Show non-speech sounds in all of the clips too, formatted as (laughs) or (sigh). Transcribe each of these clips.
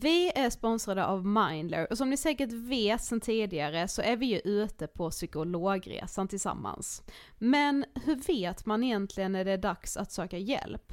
Vi är sponsrade av Mindler och som ni säkert vet sedan tidigare så är vi ju ute på psykologresan tillsammans. Men hur vet man egentligen när det är dags att söka hjälp?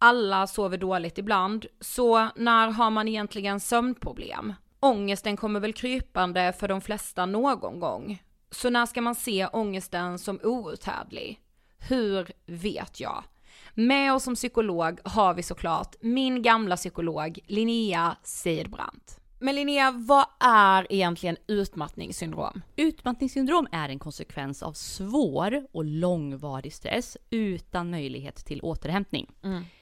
Alla sover dåligt ibland, så när har man egentligen sömnproblem? Ångesten kommer väl krypande för de flesta någon gång. Så när ska man se ångesten som outhärdlig? Hur vet jag? Med oss som psykolog har vi såklart min gamla psykolog Linnea Seidbrant. Men Linnea, vad är egentligen utmattningssyndrom? Utmattningssyndrom är en konsekvens av svår och långvarig stress utan möjlighet till återhämtning.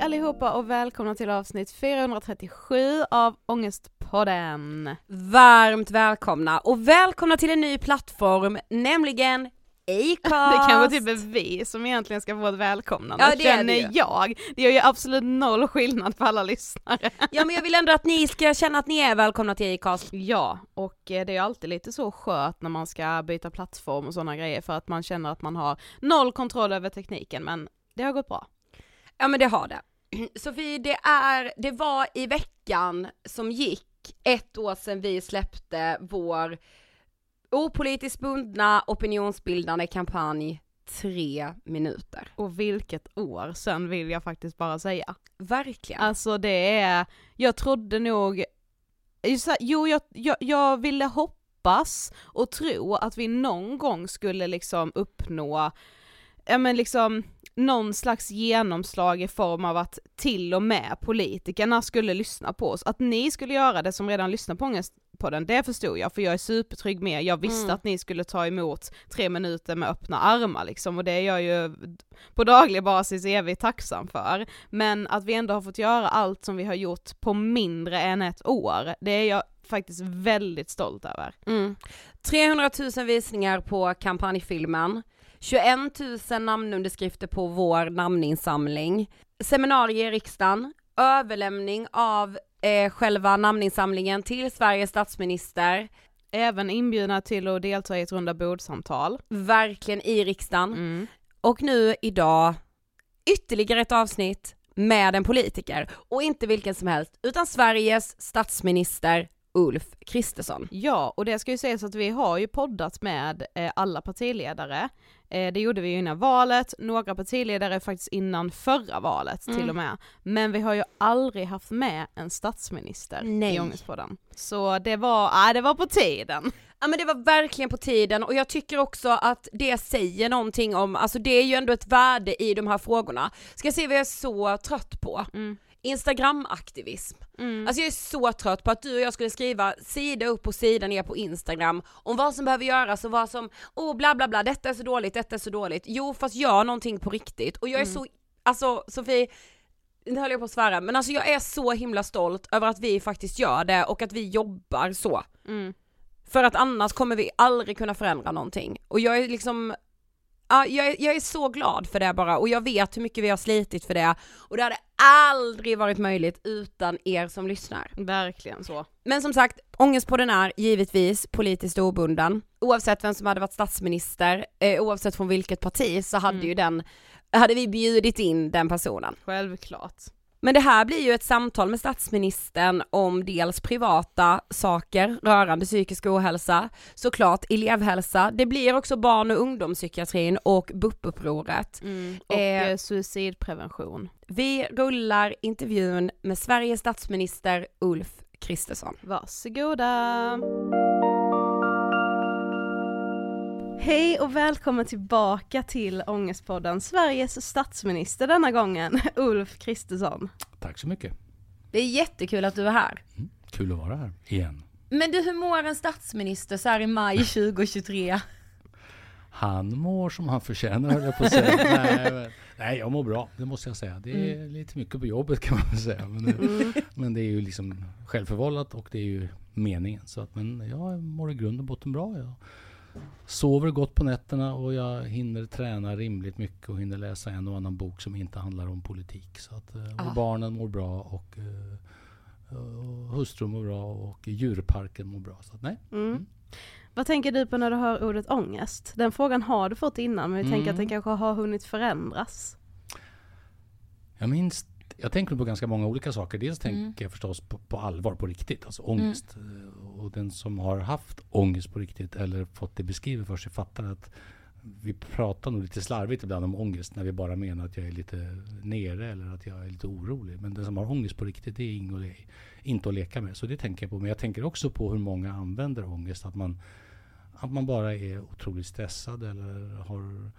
Hej allihopa och välkomna till avsnitt 437 av Ångestpodden. Varmt välkomna och välkomna till en ny plattform, nämligen Acast! (laughs) Det kanske typ är vi som egentligen ska få ett välkomnande, Ja, det är känner det jag. Det gör ju absolut noll skillnad för alla lyssnare. (laughs) Ja men jag vill ändå att ni ska känna att ni är välkomna till Acast. Ja, och eh, det är ju alltid lite så skört när man ska byta plattform och sådana grejer för att man känner att man har noll kontroll över tekniken, men det har gått bra. Ja men det har det. (clears throat) Sofie, det är, det var i veckan som gick ett år sedan vi släppte vår opolitiskt bundna opinionsbildande kampanj Tre minuter. Och vilket år sen vill jag faktiskt bara säga. Verkligen. Alltså det är, jag trodde nog, jo jag, jag, jag ville hoppas och tro att vi någon gång skulle liksom uppnå, ja men liksom någon slags genomslag i form av att till och med politikerna skulle lyssna på oss. Att ni skulle göra det som redan lyssnar på Ångestpodden, det förstod jag för jag är supertrygg med, jag visste Mm. att ni skulle ta emot tre minuter med öppna armar liksom och det är jag ju på daglig basis evigt tacksam för. Men att vi ändå har fått göra allt som vi har gjort på mindre än ett år, det är jag faktiskt väldigt stolt över. Mm. 300 000 visningar på kampanjfilmen, 21 000 namnunderskrifter på vår namninsamling, seminarier i riksdagen, överlämning av eh, själva namninsamlingen till Sveriges statsminister, Även inbjudna till att delta i ett runda bordsamtal. verkligen i riksdagen. Mm. Och nu idag ytterligare ett avsnitt med en politiker och inte vilken som helst utan Sveriges statsminister Ulf Kristersson. Ja, och det ska ju sägas att vi har ju poddat med eh, alla partiledare. Eh, det gjorde vi ju innan valet, några partiledare faktiskt innan förra valet Mm. till och med. Men vi har ju aldrig haft med en statsminister Nej. i Ångestpodden. Så det var, äh, det var på tiden. Ja men det var verkligen på tiden och jag tycker också att det säger någonting om, alltså det är ju ändå ett värde i de här frågorna. Ska jag se vad jag är så trött på? Mm. Instagram-aktivism. Alltså jag är så trött på att du och jag skulle skriva sida upp och sida ner på Instagram om vad som behöver göras och vad som, oh bla bla bla, detta är så dåligt, detta är så dåligt. Jo fast gör någonting på riktigt och jag är så, alltså Sofie, nu höll jag på att svära, men alltså jag är så himla stolt över att vi faktiskt gör det och att vi jobbar så. Mm. För att annars kommer vi aldrig kunna förändra någonting. Och jag är liksom, ja, jag, är, jag är så glad för det bara och jag vet hur mycket vi har slitit för det och det hade aldrig varit möjligt utan er som lyssnar. Verkligen så. Men som sagt, Ångestpodden är givetvis politiskt obunden. Oavsett vem som hade varit statsminister, eh, oavsett från vilket parti så hade Mm. ju den, hade vi bjudit in den personen. Självklart. Men det här blir ju ett samtal med statsministern om dels privata saker rörande psykisk ohälsa, såklart elevhälsa, det blir också barn och ungdomspsykiatrin och BUP-upproret. Mm. Och Eh. eh, suicidprevention. Vi rullar intervjun med Sveriges statsminister Ulf Kristersson. Varsågoda! Hej och välkommen tillbaka till Ångestpodden, Sveriges statsminister denna gången, (laughs) Ulf Kristersson. Tack så mycket. Det är jättekul att du är här. Kul att vara här igen. Men du, hur mår en statsminister så här i maj (laughs) 2023? Han mår som han förtjänar höll jag på att säga. (laughs) nej, men, nej, jag mår bra. Det måste jag säga. Det är lite mycket på jobbet kan man säga. Men, det- men det är ju liksom självförvållat och det är ju meningen. Så att, men jag mår i grund och botten bra. Jag sover gott på nätterna och jag hinner träna rimligt mycket och hinner läsa en och annan bok som inte handlar om politik. Så att, eh, och Ah. barnen mår bra och, eh, och hustrun mår bra och djurparken mår bra. Så att, nej. Mm. Vad tänker du på när du hör ordet ångest? Den frågan har du fått innan men vi tänker att den Mm. kanske har hunnit förändras. Jag minns Jag tänker på ganska många olika saker. Dels mm. tänker jag förstås på, på, allvar, på riktigt, alltså ångest. Mm. Och den som har haft ångest på riktigt eller fått det beskrivet för sig fattar att vi pratar nog lite slarvigt ibland om ångest när vi bara menar att jag är lite nere eller att jag är lite orolig. Men den som har ångest på riktigt, det är inte att leka med. Så det tänker jag på. Men jag tänker också på hur många använder ångest. Att man, att man bara är otroligt stressad eller har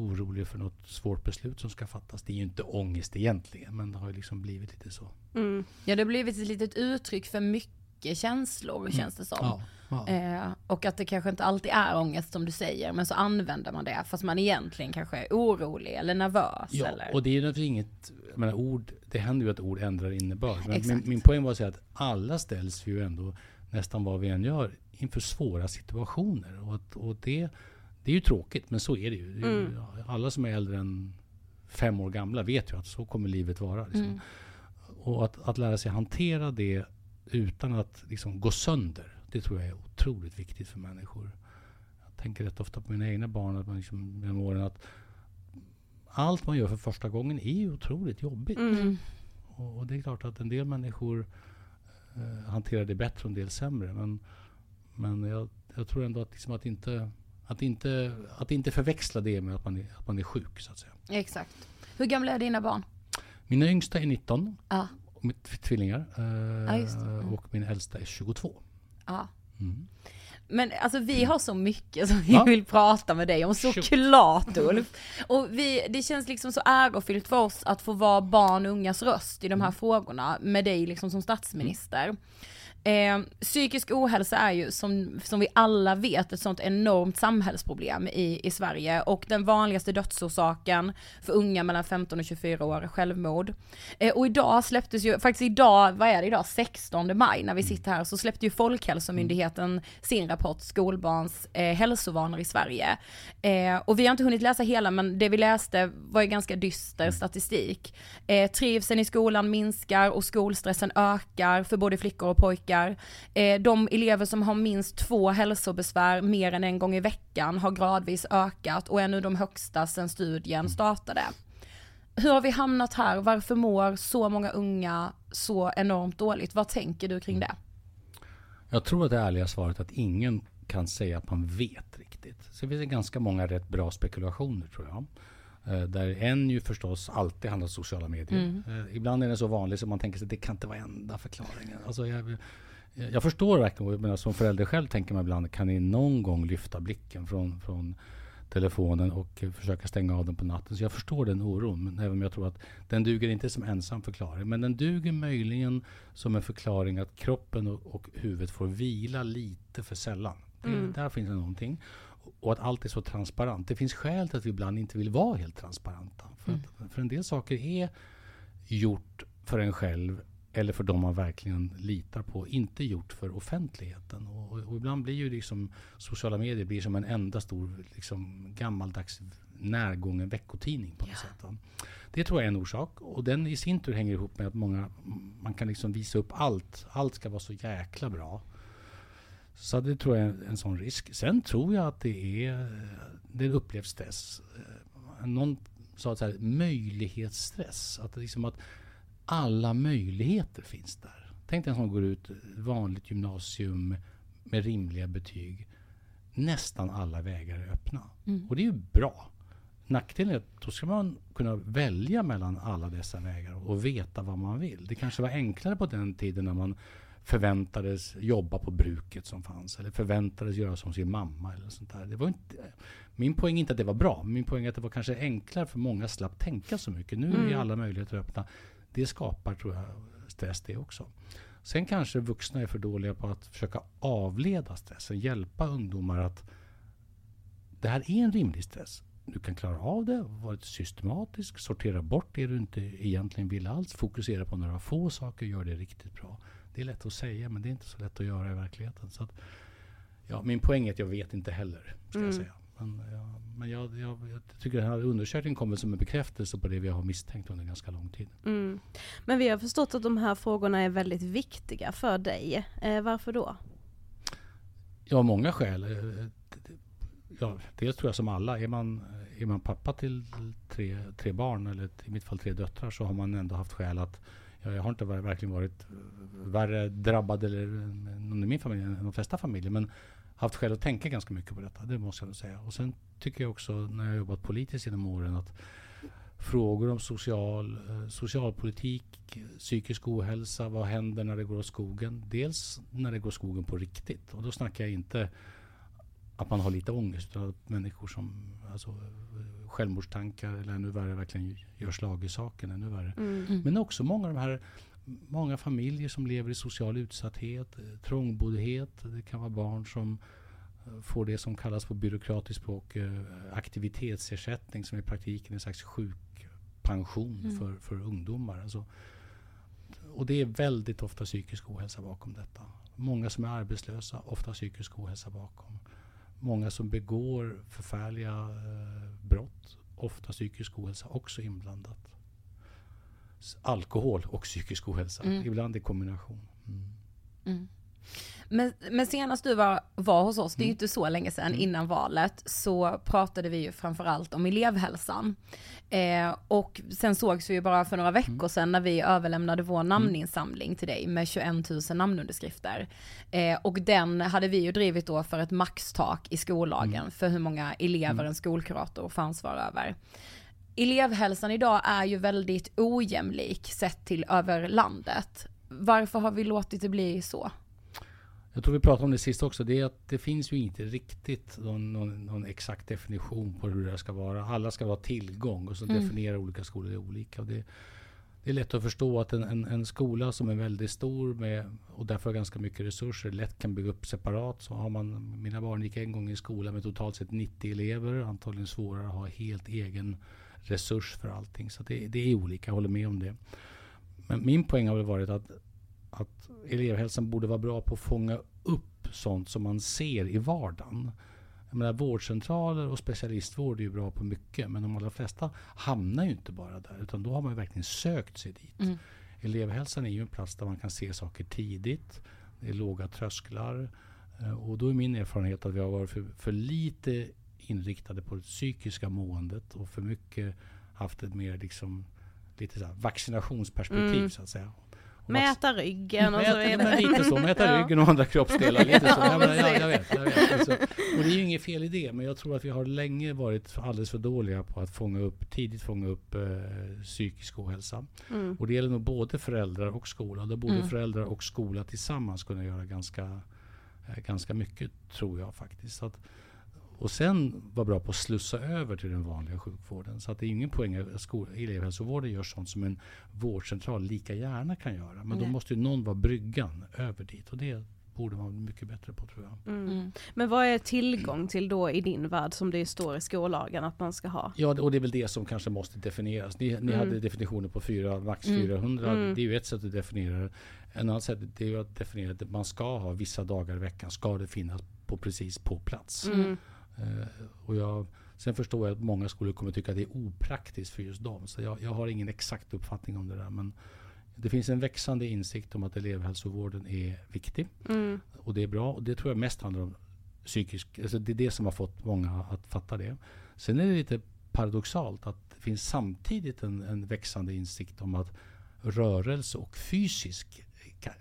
orolig för något svårt beslut som ska fattas. Det är ju inte ångest egentligen, men det har liksom blivit lite så. Mm. Ja, det har blivit ett litet uttryck för mycket känslor, mm. känns det som. Ja, ja. Eh, och att det kanske inte alltid är ångest som du säger, men så använder man det, fast man egentligen kanske är orolig eller nervös. Ja, eller? och det är ju naturligtvis inget, jag menar, ord, det händer ju att ord ändrar innebörd. Men min, min poäng var att säga att alla ställs ju ändå, nästan vad vi än gör, inför svåra situationer. Och, att, och det det är ju tråkigt, men så är det ju. Mm. Alla som är äldre än fem år gamla vet ju att så kommer livet vara. Liksom. Mm. Och att, att lära sig hantera det utan att liksom gå sönder, det tror jag är otroligt viktigt för människor. Jag tänker rätt ofta på mina egna barn, att man liksom, genom åren att allt man gör för första gången är ju otroligt jobbigt. Mm. Och, och, det är klart att en del människor eh, hanterar det bättre och en del sämre. Men, men jag, jag tror ändå att, liksom att inte att inte, att inte förväxla det med att man, är, att man är sjuk så att säga. Exakt. Hur gamla är dina barn? Mina yngsta är 19. Ja. Med tvillingar. Eh, ja, mm. Och min äldsta är 22. Ja. Mm. Men alltså vi har så mycket som vi ja. vill prata med dig om såklart Ulf. Och vi, det känns liksom så ärofyllt för oss att få vara barn och ungas röst i de här mm. frågorna med dig liksom som statsminister. Mm. Eh, psykisk ohälsa är ju som, som vi alla vet ett sånt enormt samhällsproblem i, i Sverige och den vanligaste dödsorsaken för unga mellan 15 och 24 år är självmord. Eh, och idag släpptes ju, faktiskt idag, vad är det idag, 16 maj när vi sitter här, så släppte ju Folkhälsomyndigheten sin rapport Skolbarns eh, hälsovanor i Sverige. Eh, och vi har inte hunnit läsa hela men det vi läste var ju ganska dyster statistik. Eh, trivseln i skolan minskar och skolstressen ökar för både flickor och pojkar pojkar. Eh, de elever som har minst två hälsobesvär mer än en gång i veckan har gradvis ökat och är nu de högsta sedan studien startade. Hur har vi hamnat här? Varför mår så många unga så enormt dåligt? Vad tänker du kring det? Jag tror att det ärliga svaret är att ingen kan säga att man vet riktigt. Så det finns ganska många rätt bra spekulationer tror jag. Eh, där en ju förstås alltid handlar om sociala medier. Mm. Eh, ibland är den så vanlig så man tänker sig att det kan inte vara enda förklaringen. Alltså jag, jag förstår verkligen, men som förälder själv tänker man ibland, kan ni någon gång lyfta blicken från, från telefonen och försöka stänga av den på natten. Så jag förstår den oron, men även om jag tror att den duger inte som ensam förklaring. Men den duger möjligen som en förklaring att kroppen och, och huvudet får vila lite för sällan. Mm. Där finns det någonting och att allt är så transparent. Det finns skäl till att vi ibland inte vill vara helt transparenta. För, mm. att, för en del saker är gjort för en själv eller för de man verkligen litar på, inte gjort för offentligheten. Och, och ibland blir ju liksom sociala medier blir som en enda stor liksom, gammaldags närgången veckotidning på något ja. sätt. Det tror jag är en orsak. Och den i sin tur hänger ihop med att många, man kan liksom visa upp allt. Allt ska vara så jäkla bra. Så det tror jag är en sån risk. Sen tror jag att det är, det är upplevd stress. Någon sa så här, möjlighetsstress. Att, liksom att alla möjligheter finns där. Tänk dig en som går ut vanligt gymnasium med rimliga betyg. Nästan alla vägar är öppna. Mm. Och det är ju bra. Nackdelen är att då ska man kunna välja mellan alla dessa vägar och veta vad man vill. Det kanske var enklare på den tiden när man förväntades jobba på bruket som fanns. Eller förväntades göra som sin mamma. Eller sånt där. Det var inte, min poäng är inte att det var bra. Min poäng är att det var kanske enklare för många slapp tänka så mycket. Nu är mm. alla möjligheter öppna. Det skapar, tror jag, stress det också. Sen kanske vuxna är för dåliga på att försöka avleda stressen. Hjälpa ungdomar att det här är en rimlig stress. Du kan klara av det, vara systematisk, sortera bort det du inte egentligen vill alls. Fokusera på några få saker, gör det riktigt bra. Det är lätt att säga men det är inte så lätt att göra i verkligheten. Så att, ja, min poäng är att jag vet inte heller. Ska mm. jag säga. Men, ja, men jag, jag, jag, tycker den här undersökningen kommer som en bekräftelse på det vi har misstänkt under ganska lång tid. Mm. Men vi har förstått att de här frågorna är väldigt viktiga för dig. Eh, varför då? Ja, många skäl. Eh, ja, dels tror jag som alla, är man, är man pappa till tre, tre barn, eller i mitt fall tre döttrar, så har man ändå haft skäl att ja, jag har inte verkligen varit eh, värre drabbad eller eh, någon i min familj än de flesta familjer, men haft skäl att tänka ganska mycket på detta, det måste jag nog säga. Och sen tycker jag också, när jag jobbat politiskt genom åren, att frågor om social, eh, socialpolitik, psykisk ohälsa, vad händer när det går åt skogen? Dels när det går åt skogen på riktigt. Och då snackar jag inte att man har lite ångest, utan att människor som alltså, självmordstankar eller ännu värre verkligen gör slag i saken. Ännu värre. Mm. Men också många av de här många familjer som lever i social utsatthet, eh, trångboddhet. Det kan vara barn som eh, får det som kallas på byråkratiskt språk aktivitetsersättning som i praktiken är en slags sjuk pension mm. för, för ungdomar. Alltså, och det är väldigt ofta psykisk ohälsa bakom detta. Många som är arbetslösa, ofta psykisk ohälsa bakom. Många som begår förfärliga eh, brott, ofta psykisk ohälsa också inblandat. Alkohol och psykisk ohälsa, mm. ibland i kombination. Mm. Men, men senast du var, var hos oss, det är ju mm. inte så länge sedan mm. innan valet, så pratade vi ju framförallt om elevhälsan. Eh, och sen sågs vi ju bara för några veckor mm. sedan när vi överlämnade vår namninsamling till dig med 21 000 namnunderskrifter. Eh, och den hade vi ju drivit då för ett maxtak i skollagen mm. för hur många elever en skolkurator får ansvar över. Elevhälsan idag är ju väldigt ojämlik sett till över landet. Varför har vi låtit det bli så? Jag tror vi pratade om det sist också. Det är att det finns ju inte riktigt någon, någon, någon exakt definition på hur det ska vara. Alla ska vara tillgång och så mm. definierar olika skolor det olika. Det, det är lätt att förstå att en, en, en, skola som är väldigt stor med, och därför ganska mycket resurser lätt kan bygga upp separat. Så har man, mina barn gick en gång i skola med totalt sett 90 elever. Antagligen svårare att ha helt egen resurs för allting. Så det, det är olika, jag håller med om det. Men min poäng har väl varit att att elevhälsan borde vara bra på att fånga upp sånt som man ser i vardagen. Jag menar, vårdcentraler och specialistvård är ju bra på mycket, men de allra flesta hamnar ju inte bara där, utan då har man verkligen sökt sig dit. Mm. Elevhälsan är ju en plats där man kan se saker tidigt, det är låga trösklar eh, och då är min erfarenhet att vi har varit för, för lite inriktade på det psykiska måendet och för mycket haft ett mer liksom, lite så vaccinationsperspektiv mm. så att säga. Mäta ryggen och mäta, så vidare. (laughs) Lite så, mäta ryggen och andra kroppsdelar. Lite så. (laughs) Ja, men, ja, jag vet, jag vet. Alltså, och det är ju inget fel i det, men jag tror att vi har länge varit alldeles för dåliga på att fånga upp, tidigt fånga upp eh, psykisk ohälsa. Mm. Och det gäller nog både föräldrar och skola. Där borde mm. föräldrar och skola tillsammans kunna göra ganska, eh, ganska mycket, tror jag faktiskt. Så att, och sen vara bra på att slussa över till den vanliga sjukvården. Så att det är ingen poäng att elevhälsovården gör sånt som en vårdcentral lika gärna kan göra. Men Nej. då måste ju någon vara bryggan över dit. Och det borde man bli mycket bättre på tror jag. Mm. mm. Men vad är tillgång till då i din värld som det står i skollagen att man ska ha? Ja, och det är väl det som kanske måste definieras. Ni, ni mm. hade definitioner på fyra, max 400. Mm. Det är ju ett sätt att definiera det. En annan sätt är ju att definiera att man ska ha vissa dagar i veckan ska det finnas på precis på plats. Eh, och jag, sen förstår jag att många skolor kommer tycka att det är opraktiskt för just dem. Så jag, jag har ingen exakt uppfattning om det där. Men det finns en växande insikt om att elevhälsovården är viktig. Mm. Och det är bra. Och det tror jag mest handlar om psykisk... Alltså det är det som har fått många att fatta det. Sen är det lite paradoxalt att det finns samtidigt en, en växande insikt om att rörelse och fysisk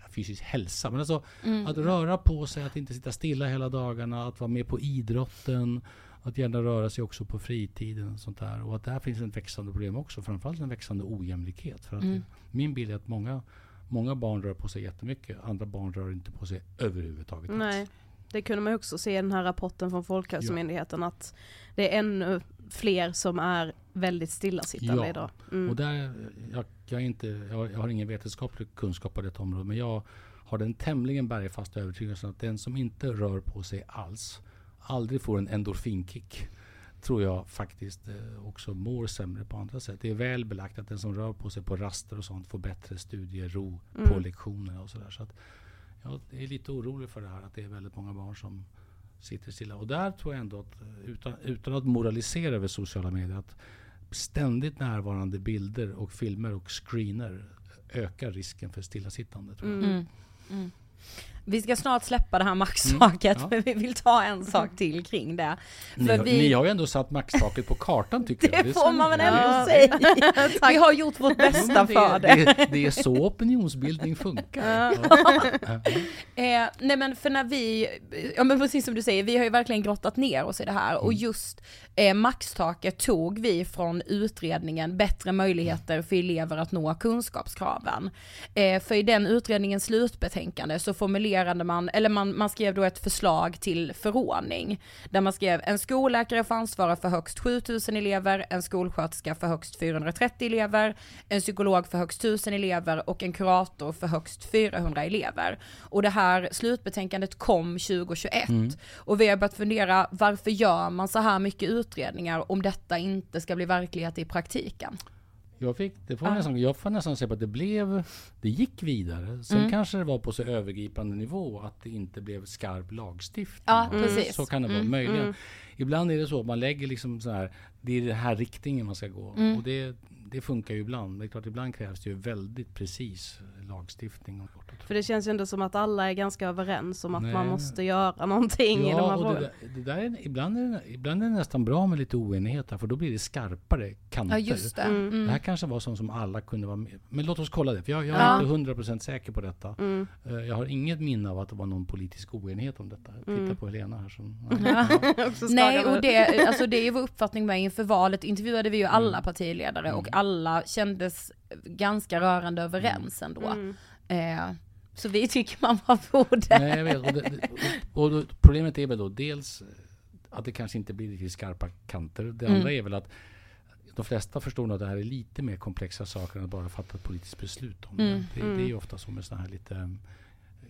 fysisk hälsa. Men alltså mm. att röra på sig, att inte sitta stilla hela dagarna, att vara med på idrotten, att gärna röra sig också på fritiden och sånt där. Och att där finns ett växande problem också, framförallt en växande ojämlikhet. För att mm. min bild är att många, många barn rör på sig jättemycket, andra barn rör inte på sig överhuvudtaget. Nej. Det kunde man också se i den här rapporten från Folkhälsomyndigheten ja. att det är ännu fler som är väldigt stillasittande ja. idag. Mm. Och där, jag, jag, inte, jag, jag, har ingen vetenskaplig kunskap på detta område men jag har den tämligen bergfasta övertygelsen att den som inte rör på sig alls aldrig får en endorfinkick tror jag faktiskt eh, också mår sämre på andra sätt. Det är väl belagt att den som rör på sig på raster och sånt får bättre studiero mm. på lektionerna och sådär. Så att jag är lite orolig för det här att det är väldigt många barn som sitter stilla. Och där tror jag ändå att, eh, utan, utan att moralisera över sociala medier, att ständigt närvarande bilder och filmer och screener ökar risken för stillasittande. Tror jag. Mm. Mm. Vi ska snart släppa det här maxtaket, Mm, ja. men vi vill ta en sak till kring det. Ni, För har- vi- ni har ju ändå satt maxtaket på kartan tycker jag. Det får man väl ändå säga. (laughs) Vi har gjort vårt bästa Ja, men för det. det, det är så opinionsbildning funkar. (laughs) Eh, nej men för när vi, ja men precis som du säger, vi har ju verkligen grottat ner oss i det här och just eh, maxtaket tog vi från utredningen Bättre möjligheter för elever att nå kunskapskraven. Eh, för i den utredningens slutbetänkande så formulerade man, eller man, man skrev då ett förslag till förordning där man skrev en skolläkare får ansvara för högst 7000 elever, en skolsköterska för högst 430 elever, en psykolog för högst 1000 elever och en kurator för högst 400 elever. Och det här slutbetänkandet kom 2021 och vi har börjat fundera varför gör man så här mycket utredningar om detta inte ska bli verklighet i praktiken? Jag, fick, det får nästan, jag får nästan säga på att det blev, det gick vidare. Sen Mm. kanske det var på så övergripande nivå att det inte blev skarp lagstiftning. Ja, Mm. Så kan det vara, möjligen. Ibland är det så att man lägger liksom så här, det är den här riktningen man ska gå. Mm. Och det, det funkar ju ibland. Det är klart, ibland krävs det ju väldigt precis lagstiftning. För det känns ju ändå som att alla är ganska överens om att Nej. man måste göra någonting i de här Ja, och det, frågorna. där, det där är, ibland, är det, ibland är det nästan bra med lite oenighet för då blir det skarpare kanter. Ja just det. Mm. Mm. Det här kanske var sånt som alla kunde vara med Men låt oss kolla det, för jag, jag är Ja. inte 100% säker på detta. Mm. Eh, Jag har inget minne av att det var någon politisk oenighet om detta. Titta Mm. på Helena här som... (laughs) Ja. Nej, och det, alltså det är ju vår uppfattning med inför valet intervjuade vi ju alla partiledare och Mm. alla kändes ganska rörande överens ändå. Mm. Eh, så vi tycker man bara borde... Nej, jag vet. Och, det, och, då, problemet är väl då dels att det kanske inte blir riktigt skarpa kanter. Det Mm. andra är väl att de flesta förstår nog att det här är lite mer komplexa saker än att bara fatta ett politiskt beslut om Mm. det. Det, det är ju ofta så med sådana här lite um,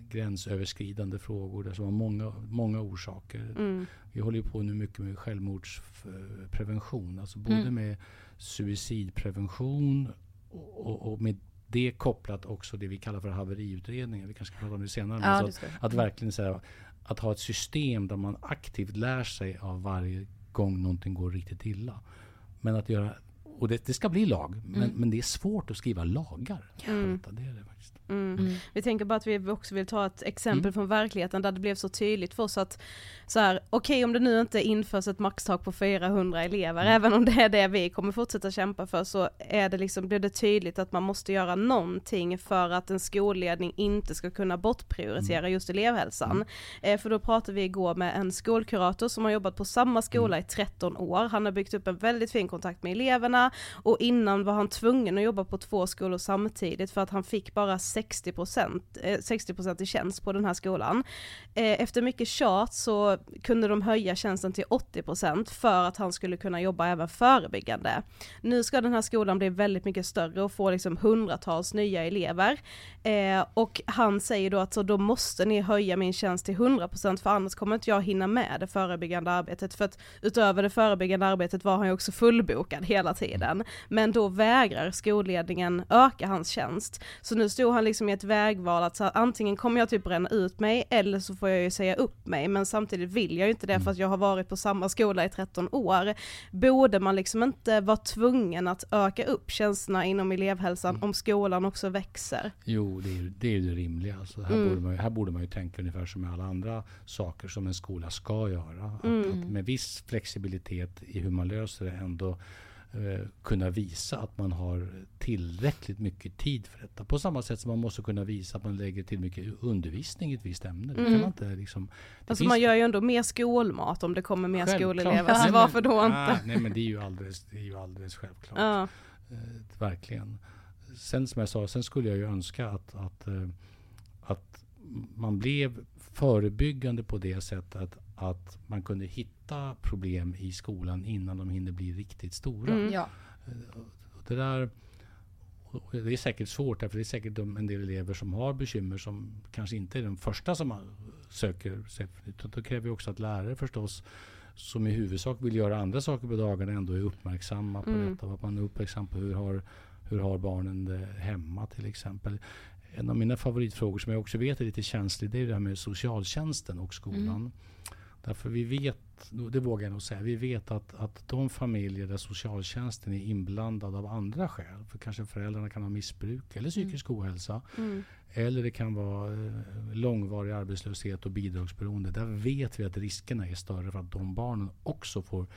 gränsöverskridande frågor där som har många, många orsaker. Mm. Vi håller ju på nu mycket med självmordsprevention. Alltså både Mm. med suicidprevention och, och, och med det kopplat också det vi kallar för haveriutredningar. Vi kanske ska prata om det senare. men Ja, så det att, att verkligen säga att ha ett system där man aktivt lär sig av varje gång någonting går riktigt illa. Men att göra, och det, det ska bli lag, men, Mm. men det är svårt att skriva lagar. Mm. Det är det faktiskt. Mm. Mm. Vi tänker bara att vi också vill ta ett exempel Mm. från verkligheten där det blev så tydligt för oss att så här, okej om det nu inte införs ett maxtak på 400 elever, Mm. även om det är det vi kommer fortsätta kämpa för, så är det liksom, blir det tydligt att man måste göra någonting för att en skolledning inte ska kunna bortprioritera Mm. just elevhälsan. Eh, för då pratade vi igår med en skolkurator som har jobbat på samma skola Mm. i 13 år, han har byggt upp en väldigt fin kontakt med eleverna, och innan var han tvungen att jobba på två skolor samtidigt för att han fick bara 60%, eh, 60% i tjänst på den här skolan. Eh, efter mycket tjat så kunde de höja tjänsten till 80% för att han skulle kunna jobba även förebyggande. Nu ska den här skolan bli väldigt mycket större och få liksom hundratals nya elever. Eh, och han säger då att så då måste ni höja min tjänst till 100% för annars kommer inte jag hinna med det förebyggande arbetet. För att utöver det förebyggande arbetet var han ju också fullbokad hela tiden. Men då vägrar skolledningen öka hans tjänst. Så nu stod han liksom i ett vägval att så här, antingen kommer jag typ bränna ut mig eller så får jag ju säga upp mig. Men samtidigt vill jag ju inte det för att jag har varit på samma skola i 13 år. Borde man liksom inte vara tvungen att öka upp tjänsterna inom elevhälsan om skolan också växer? Jo, det är ju det, är det rimliga. Alltså, här, Mm. borde man, här borde man ju tänka ungefär som med alla andra saker som en skola ska göra. Att, Mm. att med viss flexibilitet i hur man löser det ändå kunna visa att man har tillräckligt mycket tid för detta. På samma sätt som man måste kunna visa att man lägger till mycket undervisning i ett visst ämne. Det kan Mm. man inte liksom... Alltså man gör ju ändå mer skolmat om det kommer mer Självklart. skolelever, så varför då inte? Ah, nej men det är ju alldeles, det är ju alldeles självklart. Ja. Eh, verkligen. Sen som jag sa, sen skulle jag ju önska att, att, eh, att man blev förebyggande på det sättet att man kunde hitta problem i skolan innan de hinner bli riktigt stora. Mm. Ja. Och Det, där, och det är säkert svårt, därför det är säkert de- en del elever som har bekymmer som kanske inte är de första som man söker sig. Då kräver också att lärare förstås som i huvudsak vill göra andra saker på dagarna ändå är uppmärksamma på Mm. detta. Att man är uppmärksam på hur har, hur har barnen det hemma till exempel. En av mina favoritfrågor som jag också vet är lite känslig det är det här med socialtjänsten och skolan. Därför vi vet, det vågar jag nog säga, vi vet att, att de familjer där socialtjänsten är inblandad av andra skäl, för kanske föräldrarna kan ha missbruk eller psykisk mm. ohälsa, mm. eller det kan vara eh, långvarig arbetslöshet och bidragsberoende. Där vet vi att riskerna är större för att de barnen också får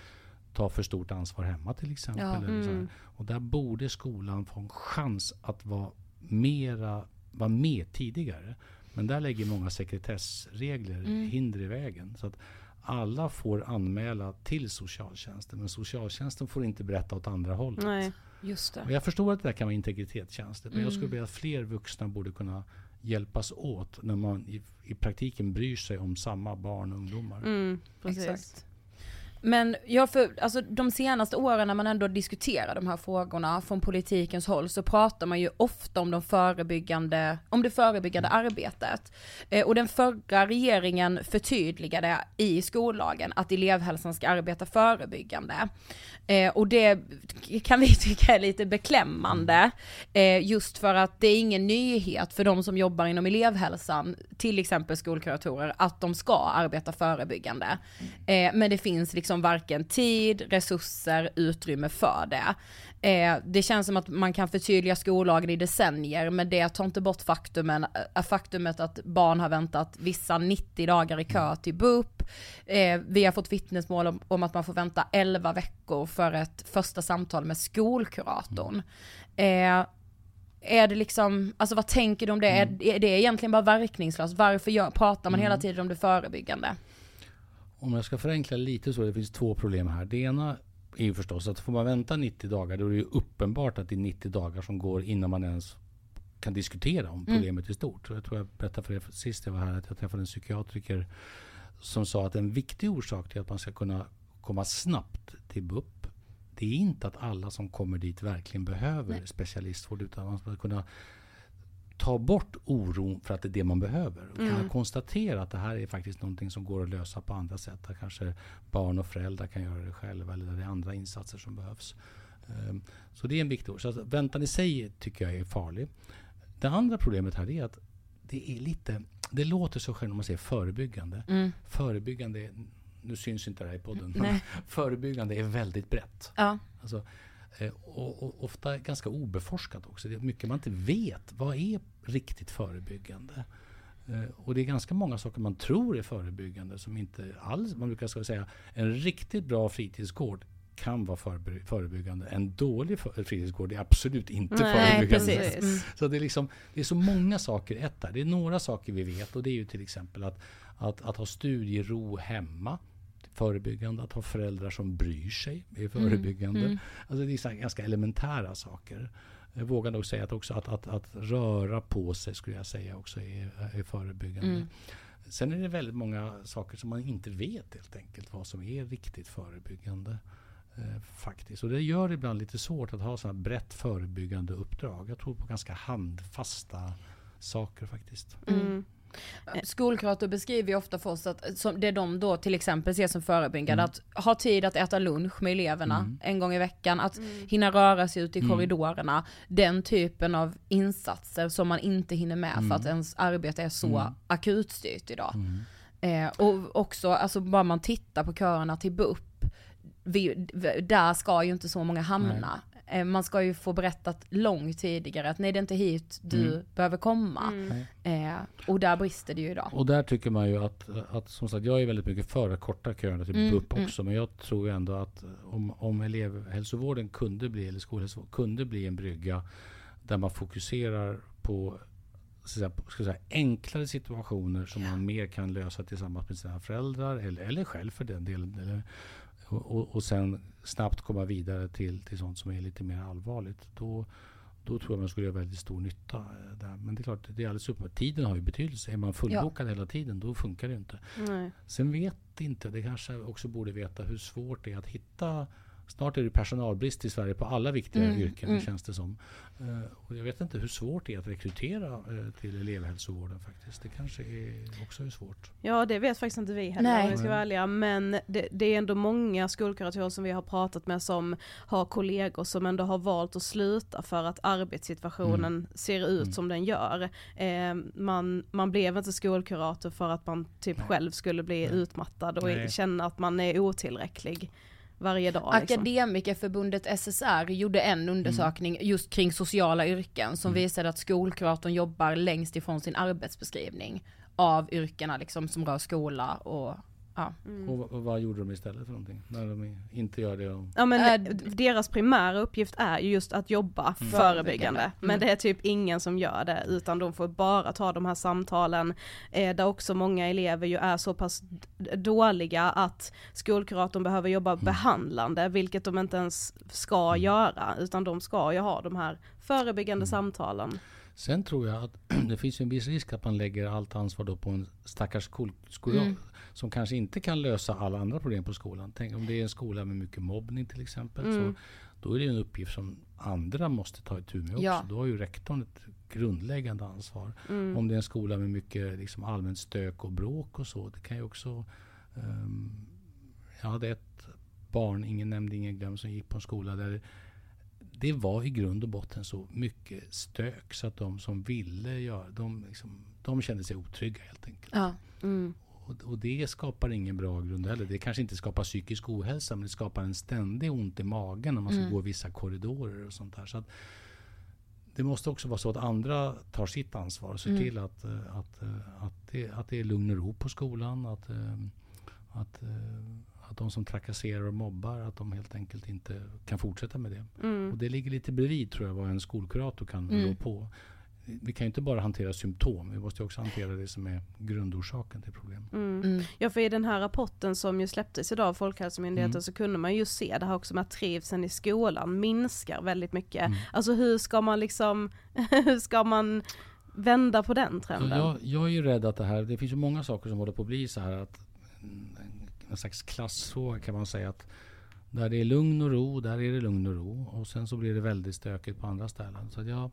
ta för stort ansvar hemma till exempel. Ja, mm. Och där borde skolan få en chans att vara mera vara med tidigare. Men där lägger många sekretessregler mm. hinder i vägen. Så att alla får anmäla till socialtjänsten, men socialtjänsten får inte berätta åt andra hållet. Nej, just det. Och jag förstår att det där kan vara integritetskänsligt, men mm. jag skulle vilja att fler vuxna borde kunna hjälpas åt när man i, i praktiken bryr sig om samma barn och ungdomar. Mm, Exakt. Men ja, för alltså, de senaste åren när man ändå diskuterar de här frågorna från politikens håll så pratar man ju ofta om, de förebyggande, om det förebyggande mm. arbetet. Eh, och den förra regeringen förtydligade i skollagen att elevhälsan ska arbeta förebyggande. Eh, och det kan vi (laughs) tycka är lite beklämmande, eh, just för att det är ingen nyhet för de som jobbar inom elevhälsan, till exempel skolkuratorer, att de ska arbeta förebyggande. Eh, men det finns liksom varken tid, resurser, utrymme för det. Eh, det känns som att man kan förtydliga skollagen i decennier, men det tar inte bort faktumen, äh, faktumet att barn har väntat vissa 90 dagar i kö till BUP. Eh, vi har fått vittnesmål om, om, att man får vänta 11 veckor för ett första samtal med skolkuratorn. Eh, är det liksom, alltså vad tänker du om det? Mm. Är, är det egentligen bara verkningslöst? Varför gör, pratar man mm. hela tiden om det förebyggande? Om jag ska förenkla lite så det finns två problem här. Det ena är ju förstås att får man vänta 90 dagar då är det ju uppenbart att det är 90 dagar som går innan man ens kan diskutera om mm. problemet mm. i stort. Jag tror jag berättade för er sist jag var här att jag träffade en psykiatriker som sa att en viktig orsak till att man ska kunna komma snabbt till BUP det är inte att alla som kommer dit verkligen behöver Nej. specialistvård utan man ska kunna ta bort oron för att det är det man behöver. Och mm. kan konstatera att det här är faktiskt någonting som går att lösa på andra sätt. Där kanske barn och föräldrar kan göra det själva eller det är andra insatser som behövs. Um, så det är en viktig ord. Så väntan i sig tycker jag är farlig. Det andra problemet här är att det är lite, det låter så skönt om man säger förebyggande. Mm. Förebyggande, nu syns inte det här i podden, men (laughs) förebyggande är väldigt brett. Ja. Alltså, och, och, ofta ganska obeforskat också. Det är mycket man inte vet. Vad är riktigt förebyggande? Eh, och det är ganska många saker man tror är förebyggande som inte alls... Man brukar säga en riktigt bra fritidsgård kan vara förebyggande. En dålig fritidsgård är absolut inte Nej, förebyggande. Mm. Så det är, liksom, det är så många saker ett där. Det är några saker vi vet och det är ju till exempel att, att, att ha studiero hemma förebyggande. Att ha föräldrar som bryr sig är förebyggande. Mm. Mm. Alltså det är ganska elementära saker. Jag vågar nog säga att också att, att, att röra på sig skulle jag säga också är, är förebyggande. Mm. Sen är det väldigt många saker som man inte vet helt enkelt vad som är riktigt förebyggande. Eh, faktiskt. Och det gör det ibland lite svårt att ha sådana brett förebyggande uppdrag. Jag tror på ganska handfasta saker faktiskt. Mm. Eh, skolkurator beskriver ju ofta för oss att som det de då till exempel ser som förebyggande, mm. att ha tid att äta lunch med eleverna mm. en gång i veckan, att mm. hinna röra sig ut i mm. korridorerna, den typen av insatser som man inte hinner med för att mm. ens arbete är så mm. akutstyrt idag. Eh, och också, alltså bara man tittar på köerna till BUP, vi, där ska ju inte så många hamna. Nej. Eh, man ska ju få berättat långt tidigare att nej det är inte hit du mm. behöver komma. Mm. Eh, och där brister det ju idag. Och där tycker man ju att, att som sagt jag är väldigt mycket för att korta köerna till mm. BUP mm. också. Men jag tror ändå att om, om elevhälsovården kunde bli, eller skolhälsovården kunde bli en brygga där man fokuserar på så att säga, ska säga, enklare situationer som man mer kan lösa tillsammans med sina föräldrar eller, eller själv för den delen. Eller, och, och sen snabbt komma vidare till, till sånt som är lite mer allvarligt. Då, då tror jag man skulle göra väldigt stor nytta. Eh, där. Men det är klart, det är alldeles uppenbart. Tiden har ju betydelse. Är man fullbokad ja. hela tiden, då funkar det inte. Nej. Sen vet inte, det kanske också borde veta hur svårt det är att hitta Snart är det personalbrist i Sverige på alla viktiga Mm, yrken, mm. känns det som. Eh, och jag vet inte hur svårt det är att rekrytera eh, till elevhälsovården faktiskt. Det kanske är också är svårt. Ja det vet faktiskt inte vi heller Nej. om vi ska vara ärliga. Men det, det är ändå många skolkuratorer som vi har pratat med som har kollegor som ändå har valt att sluta för att arbetssituationen ser ut Mm. som den gör. Eh, man, man blev inte skolkurator för att man typ Nej. själv skulle bli Nej. utmattad och Nej. känna att man är otillräcklig varje dag. Liksom. Akademikerförbundet SSR gjorde en undersökning just kring sociala yrken som Mm. visade att skolkuratorn jobbar längst ifrån sin arbetsbeskrivning av yrkena liksom som rör skola och ja. Och, vad- och vad gjorde de istället för någonting? När de inte gör det? Och, Ja men Äh, deras primära uppgift är ju just att jobba Mm. förebyggande. Förebyggande. Men Mm. det är typ ingen som gör det utan de får bara ta de här samtalen eh, där också många elever ju är så pass dåliga att skolkuratorn behöver jobba Mm. behandlande vilket de inte ens ska göra utan de ska ju ha de här förebyggande Mm. samtalen. Sen tror jag att (clears throat) det finns ju en viss risk att man lägger allt ansvar då på en stackars skol, skola Mm. Som kanske inte kan lösa alla andra problem på skolan. Tänk om det är en skola med mycket mobbning till exempel. Så Mm. då är det en uppgift som andra måste ta itu med också. Ja. Då har ju rektorn ett grundläggande ansvar. Mm. Om det är en skola med mycket liksom, allmänt stök och bråk och så. Det kan ju också... ehm, jag hade ett barn, ingen nämnd, ingen glömd, som gick på en skola där det var i grund och botten så mycket stök så att de som ville göra, de, liksom, de kände sig otrygga helt enkelt. ja. Mm. Och, och det skapar ingen bra grund heller. Det kanske inte skapar psykisk ohälsa men det skapar en ständig ont i magen när man ska Mm. gå vissa korridorer och sånt där. Så att det måste också vara så att andra tar sitt ansvar och ser Mm. till att, eh, att, eh, att, det, att det är lugn och ro på skolan. Att, eh, att, att de som trakasserar och mobbar, att de helt enkelt inte kan fortsätta med det. Mm. Och det ligger lite bredvid tror jag vad en skolkurator kan Mm. rå på. Vi kan ju inte bara hantera symptom, vi måste också hantera det som är grundorsaken till problem. Mm. Mm. Ja för i den här rapporten som ju släpptes idag av Folkhälsomyndigheten Mm. så kunde man ju se det här också med att trivseln i skolan minskar väldigt mycket. Mm. Alltså hur ska man liksom, (laughs) hur ska man vända på den trenden? jag, jag är ju rädd att det här, det finns ju många saker som håller på att bli så här att mm, en slags klassfråga kan man säga att där det är lugn och ro, där är det lugn och ro och sen så blir det väldigt stökigt på andra ställen. Så att jag,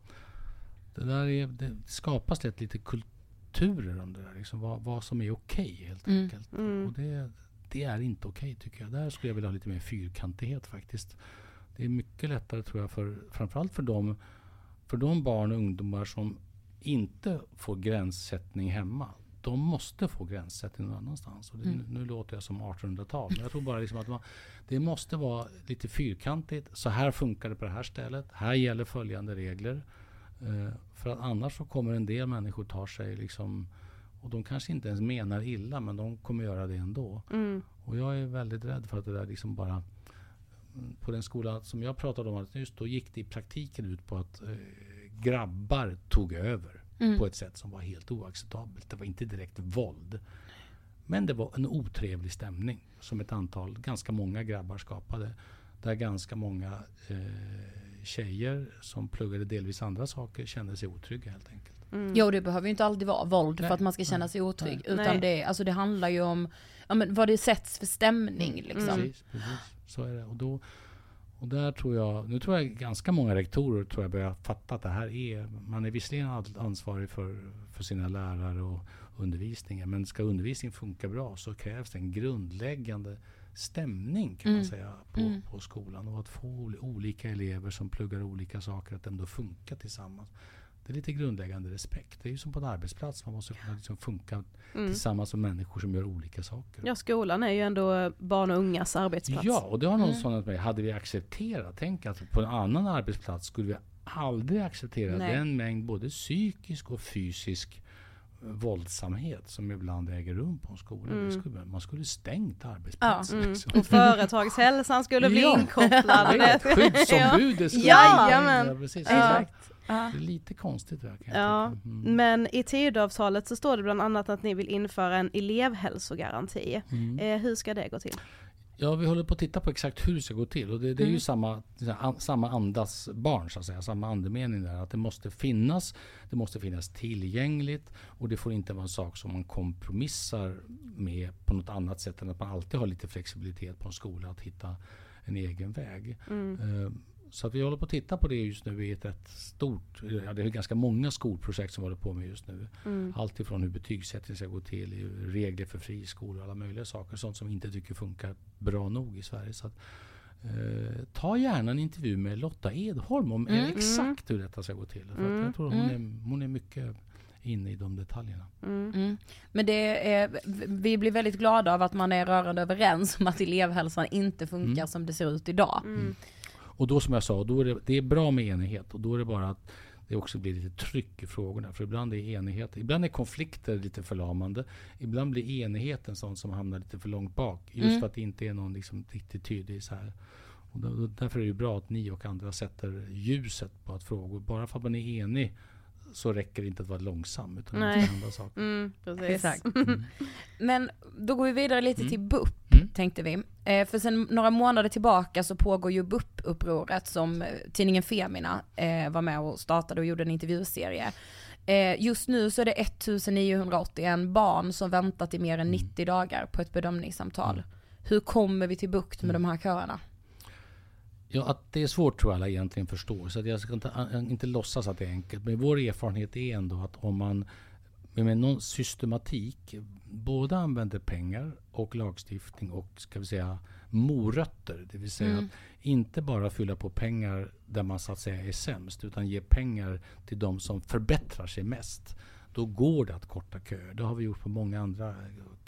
det där är, det skapas lätt lite kulturer om det där, liksom vad, vad som är okej helt Mm. enkelt. Mm. Och det, det är inte okej tycker jag. Där skulle jag vilja ha lite mer fyrkantighet faktiskt. Det är mycket lättare tror jag, för, framförallt för de, för de barn och ungdomar som inte får gränssättning hemma. De måste få gränssättning någon annanstans. Och det, Mm. Nu låter jag som 1800-tal. Men jag tror bara liksom att man, det måste vara lite fyrkantigt. Så här funkar det på det här stället. Här gäller följande regler. Eh, för att annars så kommer en del människor ta sig liksom och de kanske inte ens menar illa men de kommer göra det ändå. Mm. Och jag är väldigt rädd för att det där liksom bara på den skola som jag pratade om att just då gick det i praktiken ut på att eh, grabbar tog över Mm. på ett sätt som var helt oacceptabelt. Det var inte direkt våld. Men det var en otrevlig stämning som ett antal, ganska många grabbar skapade. Där ganska många eh, tjejer som pluggade delvis andra saker kände sig otrygga helt enkelt. Mm. Jo det behöver ju inte alltid vara våld Nej, för att man ska känna sig otrygg. nej. Utan Nej. det, alltså det handlar ju om ja, men vad det sätts för stämning Mm, liksom. Precis, precis. Så är det. Och, då, och där tror jag, nu tror jag ganska många rektorer tror jag börjar fatta att det här är, man är visserligen ansvarig för, för sina lärare och undervisningen, men ska undervisningen funka bra så krävs det en grundläggande stämning kan man Mm. säga på, Mm. på skolan och att få ol- olika elever som pluggar olika saker att ändå funka tillsammans. Det är lite grundläggande respekt. Det är ju som på en arbetsplats, man måste kunna liksom funka Mm. tillsammans med människor som gör olika saker. Ja skolan är ju ändå barn och ungas arbetsplats. Ja, och det har någon Mm. sån att mig. Hade vi accepterat, tänk att på en annan arbetsplats skulle vi aldrig acceptera Nej. den mängd både psykisk och fysisk våldsamhet som ibland äger rum på en skola. Mm. Skulle, man skulle stängt arbetsplatsen. Mm. liksom. Och företagshälsan skulle bli Ja. inkopplad. (laughs) Skyddsombudet skulle Jajamän. Ja, precis, Ja. Det är lite konstigt där, kan Ja. Mm. men i Tidöavtalet så står det bland annat att ni vill införa en elevhälsogaranti. Mm. Eh, hur ska det gå till? Ja, vi håller på att titta på exakt hur det ska gå till. Och det, det är ju Mm. samma, an, samma andas barn, så att säga. Samma andemening där. Att det måste finnas, det måste finnas tillgängligt och det får inte vara en sak som man kompromissar med på något annat sätt än att man alltid har lite flexibilitet på en skola att hitta en egen väg. Eh, så vi håller på att titta på det just nu i ett rätt stort, ja, det är ganska många skolprojekt som vi håller på med just nu. Allt ifrån hur betygssättning ska gå till, regler för friskolor och alla möjliga saker. Sånt som vi inte tycker funkar bra nog i Sverige. Så att, eh, ta gärna en intervju med Lotta Edholm om Mm. exakt hur detta ska gå till. För att jag tror hon, är, hon är mycket inne i de detaljerna. Mm. Men det är, vi blir väldigt glada av att man är rörande överens om att elevhälsan inte funkar Mm. som det ser ut idag. Och då som jag sa, då är det, det är bra med enighet. Och då är det bara att det också blir lite tryck i frågorna. För ibland är enighet, ibland är konflikter lite förlamande. Ibland blir enigheten sånt som hamnar lite för långt bak. Just Mm. för att det inte är någon liksom riktigt tydlig så här. Och därför är det bra att ni och andra sätter ljuset på att frågor, bara för att man är enig så räcker det inte att vara långsam. Utan det Nej. måste hända saker. Mm, precis. Exakt. (laughs) Men då går vi vidare lite till BUP, Mm. tänkte vi. Eh, för sen några månader tillbaka så pågår ju BUP-upproret som eh, tidningen Femina eh, var med och startade och gjorde en intervjuserie. Eh, just nu så är det 1981 barn som väntat i mer än 90 dagar på ett bedömningssamtal. Hur kommer vi till bukt med de här köerna? Ja, att det är svårt tror jag alla egentligen förstår. Så jag ska inte, inte låtsas att det är enkelt. Men vår erfarenhet är ändå att om man med någon systematik både använder pengar och lagstiftning och ska vi säga morötter. Det vill säga att inte bara fylla på pengar där man så att säga är sämst. Utan ge pengar till de som förbättrar sig mest. Då går det att korta köer. Det har vi gjort på många andra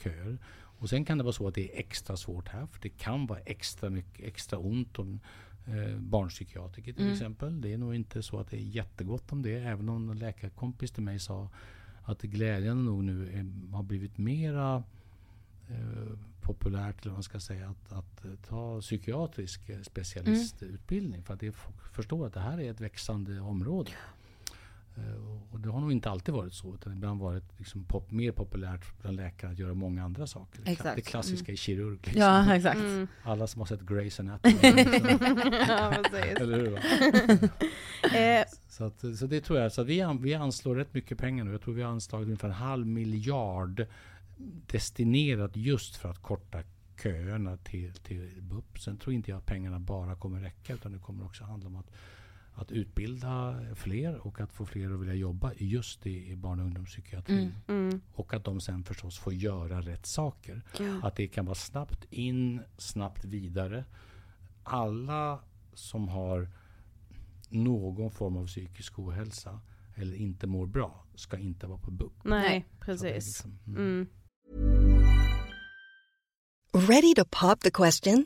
köer. Och sen kan det vara så att det är extra svårt här. För det kan vara extra, mycket, extra ont om eh, barnpsykiatriker till exempel. Det är nog inte så att det är jättegott om det. Även om en läkarkompis till mig sa att det glädjande nog nu är, har blivit mera eh, populärt, eller vad man ska säga, att, att eh, ta psykiatrisk eh, specialistutbildning. För att det folk förstår att det här är ett växande område. Eh, och- det har nog inte alltid varit så, utan ibland varit liksom pop, mer populärt bland läkare att göra många andra saker. Exakt. Det klassiska i kirurg. Liksom. Ja, exakt. Alla som har sett Grey's Anatomy. (laughs) ja, precis. Eller hur? Va? (laughs) Eh, Så, att, så det tror jag. Så vi, an- vi anslår rätt mycket pengar nu. Jag tror vi har anslagit ungefär en halv miljard destinerat just för att korta köerna till, till BUP. Sen tror inte jag att pengarna bara kommer räcka utan det kommer också handla om att, att utbilda fler och att få fler att vilja jobba just i, i barn och ungdomspsykiatrin. mm, Och att de sen förstås får göra rätt saker. Att det kan vara snabbt in, snabbt vidare. Alla som har någon form av psykisk ohälsa eller inte mår bra ska inte vara på BUP. nej, precis. liksom, mm. Mm. Ready to pop the question?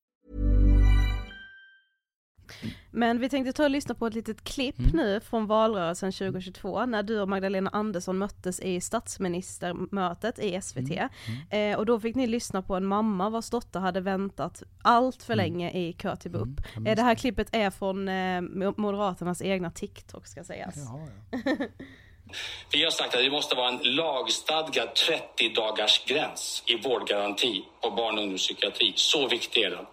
Men vi tänkte ta och lyssna på ett litet klipp Mm. nu från valrörelsen 2022 när du och Magdalena Andersson möttes i statsministermötet i SVT. Mm. Eh, och då fick ni lyssna på en mamma vars dotter hade väntat allt för länge i kö till BUP. Mm, eh, det här klippet är från eh, Moderaternas egna TikTok ska sägas. Jaha, ja. Vi (laughs) har sagt att det måste vara en lagstadgad 30-dagars gräns i vårdgaranti på barn och ungdomspsykiatri. Så viktig är den.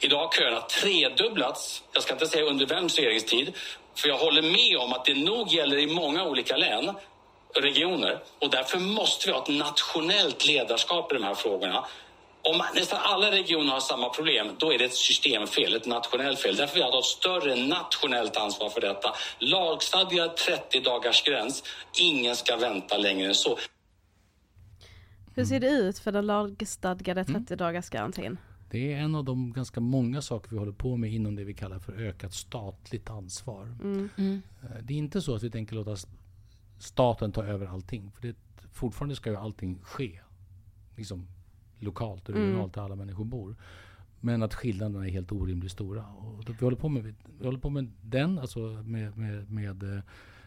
Idag har köerna tredubblats. Jag ska inte säga under vems regeringstid, för jag håller med om att det nog gäller i många olika län, regioner och därför måste vi ha ett nationellt ledarskap i de här frågorna. Om nästan alla regioner har samma problem, då är det ett systemfel, ett nationellt fel. Därför vill jag ha ett större nationellt ansvar för detta. Lagstadgad 30 dagars gräns. Ingen ska vänta längre än så. Hur ser det ut för den lagstadgade 30 dagars garantin? Det är en av de ganska många saker vi håller på med inom det vi kallar för ökat statligt ansvar. Mm. Eh, Det är inte så att vi tänker låta staten ta över allting. För det, fortfarande ska ju allting ske liksom, lokalt och Mm. regionalt där alla människor bor. Men att skillnaderna är helt orimligt stora. Och vi, håller på med, vi håller på med den, alltså med, med, med eh,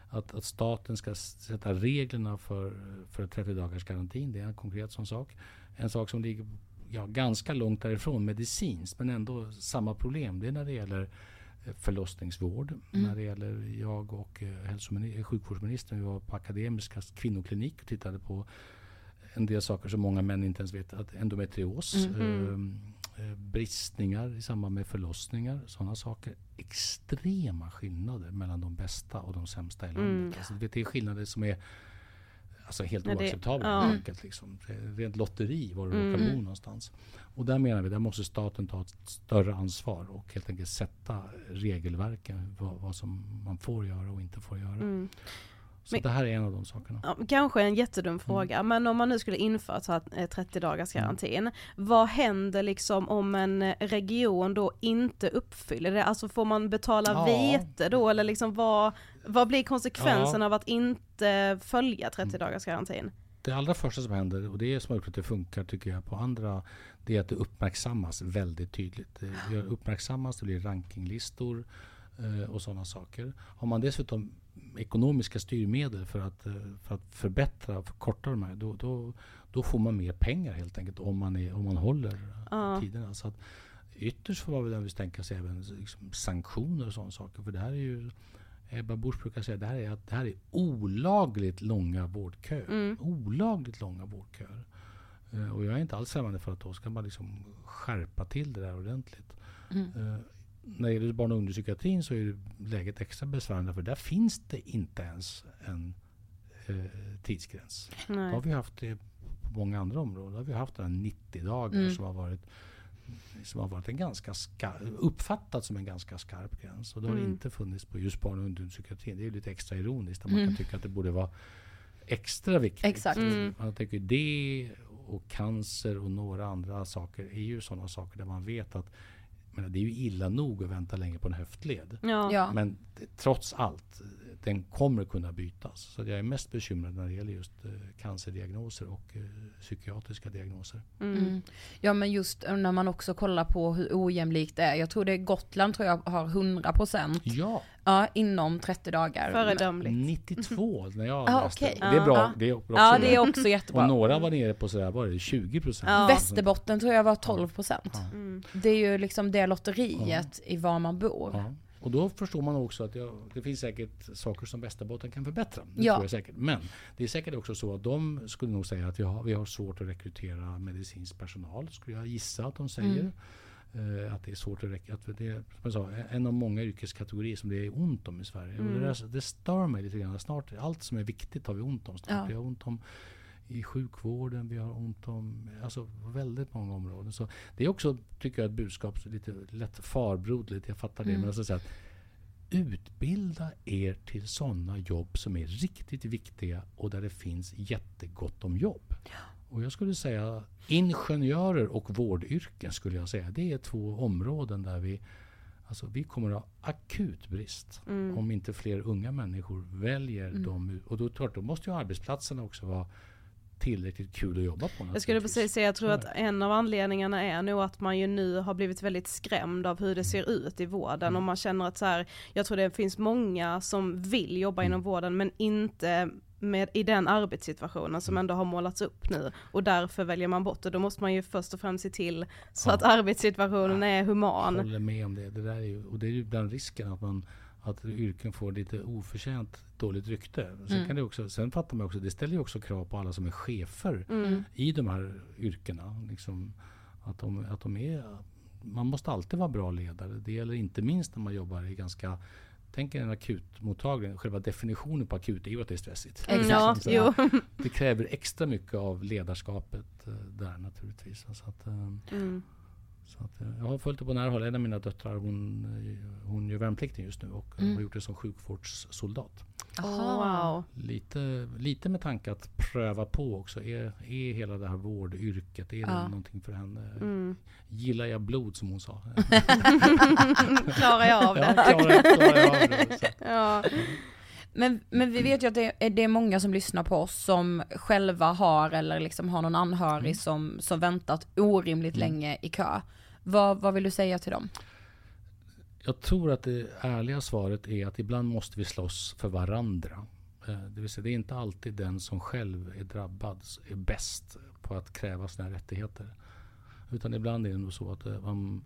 att, att staten ska sätta reglerna för, för 30 dagars garantin. Det är en konkret sån sak. En sak som ligger ja, ganska långt därifrån medicinskt men ändå samma problem. Det är när det gäller eh, förlossningsvård. När det gäller jag och eh, sjukvårdsministern, vi var på Akademiska kvinnoklinik och tittade på en del saker som många män inte ens vet. Att endometrios, Mm. eh, bristningar i samband med förlossningar, sådana saker. Extrema skillnader mellan de bästa och de sämsta i landet. Mm. Alltså, det är skillnader som är alltså, helt Ja, det- oacceptabla. ja. helt enkelt, liksom. Det är Rent lotteri var du råkar Mm. bo någonstans. Och där menar vi, där måste staten ta ett större ansvar och helt enkelt sätta regelverken vad, vad som man får göra och inte får göra. Mm. Så Men- det här är en av de sakerna. Ja, kanske en Mm. jättedum fråga, men om man nu skulle införa så här, eh, 30 dagars garantin, vad händer liksom om en eh, region då inte uppfyller det? Alltså får man betala Ja. vite då eller liksom vad, vad blir konsekvensen Ja. av att inte följa Mm. 30 dagars garantin? Det allra första som händer, och det är som har gjort att det funkar tycker jag på andra, det är att det uppmärksammas väldigt tydligt. Det det uppmärksammas, det blir rankinglistor eh, och sådana saker. Har man dessutom ekonomiska styrmedel för att, eh, för att förbättra och förkorta de här, då, då, då får man mer pengar helt enkelt om man, är, om man håller Ja. tiderna. Så att ytterst får man väl naturligtvis tänka sig även liksom sanktioner och sådana saker. För det här är ju Ebba Busch brukar säga det här är att det här är olagligt långa vårdköer. Mm. Olagligt långa vårdköer. Eh, och jag är inte alls främmande för att då ska man liksom skärpa till det där ordentligt. Eh, när det gäller barn och ungdomspsykiatrin så är läget extra besvärande för där finns det inte ens en eh, tidsgräns. Då Nej. har vi haft det på många andra områden. Då har vi haft den här 90 dagar Mm. som har varit som har varit en ganska ska, uppfattat som en ganska skarp gräns. Och det har Mm. inte funnits på just barn och ungdomspsykiatrin. Det är ju lite extra ironiskt. Att man Mm. kan tycka att det borde vara extra viktigt. Exakt. Mm. Man tänker det och cancer och några andra saker är ju sådana saker där man vet att men det är ju illa nog att vänta länge på en höftled. Ja. Ja. Men det, trots allt, den kommer kunna bytas. Så jag är mest bekymrad när det gäller just eh, cancerdiagnoser och eh, psykiatriska diagnoser. Mm. Mm. Ja men just när man också kollar på hur ojämlikt det är. Jag tror det är Gotland tror jag har 100% Ja, ja, inom 30 dagar. Föredömligt. 92 när jag Ah, läste. okej. Det är bra. Ja. Det är också Ja bra. det är också Och jättebra. några var nere på sådär, var det 20 procent? Ja. Västerbotten tror jag var 12%. Ja. Mm. Det är ju liksom det lotteriet i var man bor. Ja. Och då förstår man också att ja, det finns säkert saker som Västerbotten kan förbättra. Det Ja. tror jag säkert. Men det är säkert också så att de skulle nog säga att vi har, vi har svårt att rekrytera medicinsk personal. Skulle jag gissa att de säger. Eh, att det är svårt att rekrytera. Att det är, som jag sa, en av många yrkeskategorier som det är ont om i Sverige. Och det, där, det stör mig lite grann. Snart, allt som är viktigt har vi ont om snart. Ja. Vi har ont om i sjukvården, vi har ont om alltså, väldigt många områden. Så det är också, tycker jag, ett budskap, lite lätt farbrodligt, jag fattar det. Men alltså så att utbilda er till sådana jobb som är riktigt viktiga och där det finns jättegott om jobb. Och jag skulle säga ingenjörer och vårdyrken skulle jag säga. Det är två områden där vi Alltså vi kommer att ha akut brist Mm. om inte fler unga människor väljer Mm. dem. Och då, klart, då måste ju arbetsplatserna också vara tillräckligt kul att jobba på. Jag skulle precis säga, jag tror att en av anledningarna är nog att man ju nu har blivit väldigt skrämd av Mm. hur det ser ut i vården och man känner att så här, jag tror det finns många som vill jobba Mm. inom vården men inte med, i den arbetssituationen som Mm. ändå har målats upp nu och därför väljer man bort det. Då måste man ju först och främst se till så Ja. att arbetssituationen är human. håller med om det. det där är ju, och det är ju ibland risken att man att yrken får lite oförtjänt dåligt rykte. Sen, Mm. kan det också, sen fattar man också, det ställer ju också krav på alla som är chefer Mm. i de här yrkena. Liksom, att, de, att de är, man måste alltid vara bra ledare. Det gäller inte minst när man jobbar i ganska tänk er en akutmottagning, själva definitionen på akut är ju att det är stressigt. Mm, ja, jo. Det kräver extra mycket av ledarskapet eh, där naturligtvis. Så att, eh, Mm. Så att, eh, jag har följt det på nära håll. En av mina döttrar hon, eh, hon gör värnplikten just nu och eh, Mm. har gjort det som sjukvårdssoldat. Oh, wow. Lite, lite med tanke att pröva på också. Är, är hela det här vårdyrket, är det Ja. någonting för henne? Mm. Gillar jag blod som hon sa? (laughs) (laughs) Klarar jag av ja, det? klarar, klarar jag av det? Ja. Men, men vi vet ju att det är, det är många som lyssnar på oss som själva har eller liksom har någon anhörig Mm. som, som väntat orimligt länge i kö. Vad, vad vill du säga till dem? Jag tror att det ärliga svaret är att ibland måste vi slåss för varandra. Eh, Det vill säga, det är inte alltid den som själv är drabbad är bäst på att kräva sina rättigheter. Utan ibland är det nog så att eh, man,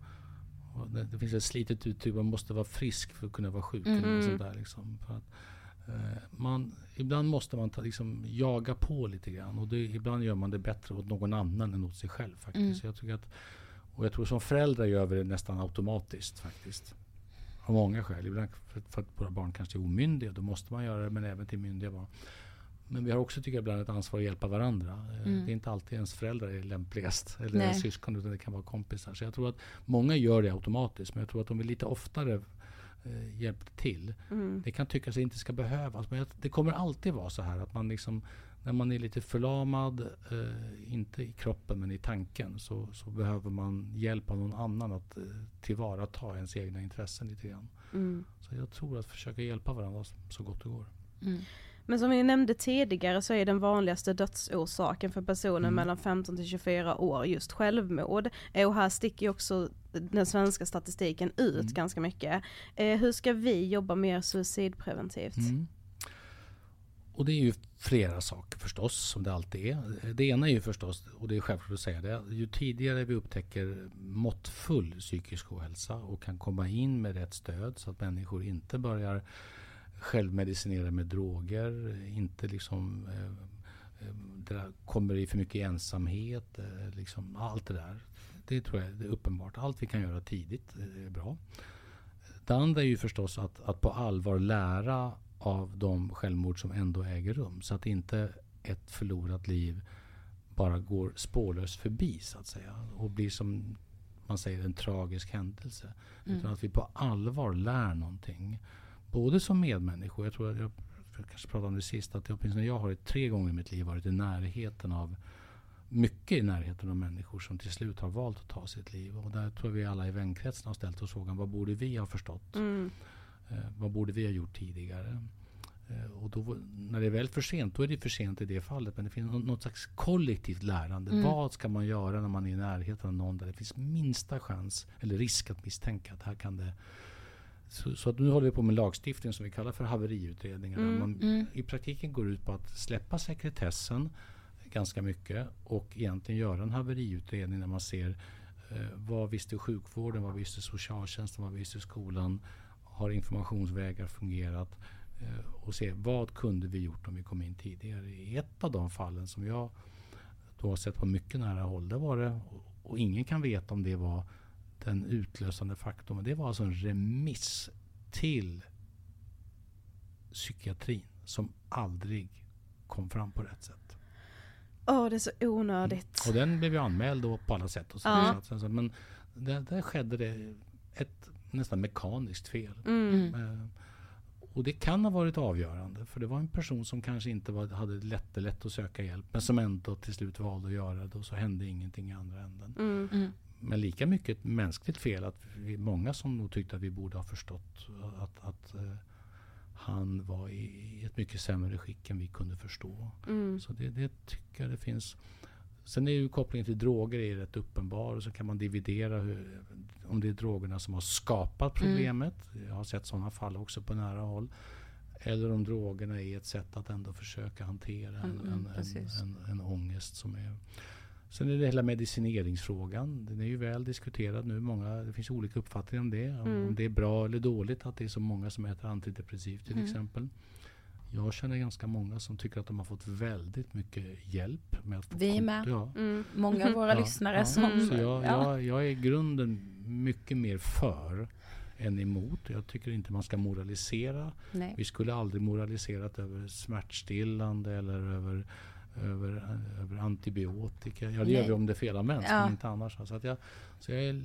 det finns ett slitet uttryck, man måste vara frisk för att kunna vara sjuk. Eller något sånt där, liksom, för att, eh, man, ibland måste man ta, liksom, jaga på lite grann och det, ibland gör man det bättre åt någon annan än åt sig själv. faktiskt. Mm. Så jag tycker att, och jag tror som föräldrar gör vi det nästan automatiskt faktiskt. Av många skäl. Ibland för, att våra barn kanske är omyndiga. Då måste man göra det, men även till myndiga barn. Men vi har också, tycker jag, ibland ett ansvar att hjälpa varandra. Eh, Mm. Det är inte alltid ens föräldrar är lämpligast. Eller Nej. ens syskon, utan det kan vara kompisar. Så jag tror att många gör det automatiskt. Men jag tror att om vi lite oftare eh, hjälpte till. Mm. Det kan tyckas att det inte ska behövas. Men det kommer alltid vara så här att man liksom när man är lite förlamad, eh, inte i kroppen men i tanken, så, så behöver man hjälp av någon annan att eh, tillvarata ens egna intressen lite grann. Mm. Så jag tror att försöka hjälpa varandra så- gott det går. Mm. Men som vi nämnde tidigare så är den vanligaste dödsorsaken för personer Mm. mellan 15 till 24 år just självmord. Och här sticker ju också den svenska statistiken ut Mm. ganska mycket. Eh, hur ska vi jobba mer suicidpreventivt? Och det är ju flera saker förstås, som det alltid är. Det ena är ju förstås, och det är självklart att säga det, ju tidigare vi upptäcker måttfull psykisk ohälsa och kan komma in med rätt stöd så att människor inte börjar självmedicinera med droger, inte liksom eh, eh kommer i för mycket ensamhet, eh, liksom allt det där. Det tror jag är uppenbart. Allt vi kan göra tidigt eh, är bra. Det andra är ju förstås att, att på allvar lära av de självmord som ändå äger rum. Så att inte ett förlorat liv bara går spårlöst förbi så att säga. Och blir som man säger en tragisk händelse. Utan att vi på allvar lär någonting. Både som medmänniskor, jag tror att jag, jag kanske pratade om det sist, att jag, åtminstone jag har tre gånger i mitt liv varit i närheten av mycket i närheten av människor som till slut har valt att ta sitt liv. Och där tror jag vi alla i vänkretsen har ställt oss frågan, vad borde vi ha förstått? Mm. Eh, vad borde vi ha gjort tidigare? Eh, och då, när det är väl för sent, då är det för sent i det fallet. Men det finns nå- något slags kollektivt lärande. Mm. Vad ska man göra när man är i närheten av någon där det finns minsta chans eller risk att misstänka att här kan det... Så, så att nu håller vi på med lagstiftning som vi kallar för haveriutredningar. Mm, man mm. i praktiken går ut på att släppa sekretessen ganska mycket och egentligen göra en haveriutredning när man ser eh, vad visste sjukvården, vad visste socialtjänsten, vad visste skolan? Har informationsvägar fungerat? Eh, och se vad kunde vi gjort om vi kom in tidigare? I ett av de fallen som jag då har sett på mycket nära håll, det var det, och, ingen kan veta om det var den utlösande faktorn, men det var alltså en remiss till psykiatrin som aldrig kom fram på rätt sätt. Åh, det är så onödigt. Och den blev ju anmäld då på alla sätt. Och så, Ja. men där, där skedde det ett nästan mekaniskt fel. Mm. Eh, och det kan ha varit avgörande. För det var en person som kanske inte var, hade lätt, lätt att söka hjälp. Men som ändå till slut valde att göra det. Och så hände ingenting i andra änden. Mm. Mm. Men lika mycket ett mänskligt fel. Att vi, många som nog tyckte att vi borde ha förstått att, att eh, han var i ett mycket sämre skick än vi kunde förstå. Mm. Så det, det tycker jag det finns. Sen är ju kopplingen till droger är rätt uppenbar och så kan man dividera hur, om det är drogerna som har skapat Mm. problemet. Jag har sett sådana fall också på nära håll. Eller om drogerna är ett sätt att ändå försöka hantera en, Mm, en, en, precis. en, en ångest som är Sen är det hela medicineringsfrågan. Den är ju väl diskuterad nu. Många, det finns olika uppfattningar om det. Om, Mm. om det är bra eller dåligt att det är så många som äter antidepressiv till Mm. exempel. Jag känner ganska många som tycker att de har fått väldigt mycket hjälp. Med att få Vi med. Ja. Mm. Många av våra Ja, lyssnare ja. som... Så jag, ja. jag, jag är i grunden mycket mer för än emot. Jag tycker inte man ska moralisera. Nej. Vi skulle aldrig moraliserat över smärtstillande eller över, över, över antibiotika. Ja, det Nej. gör vi om det är fel används, Ja. men inte annars. Så att jag, så jag, är,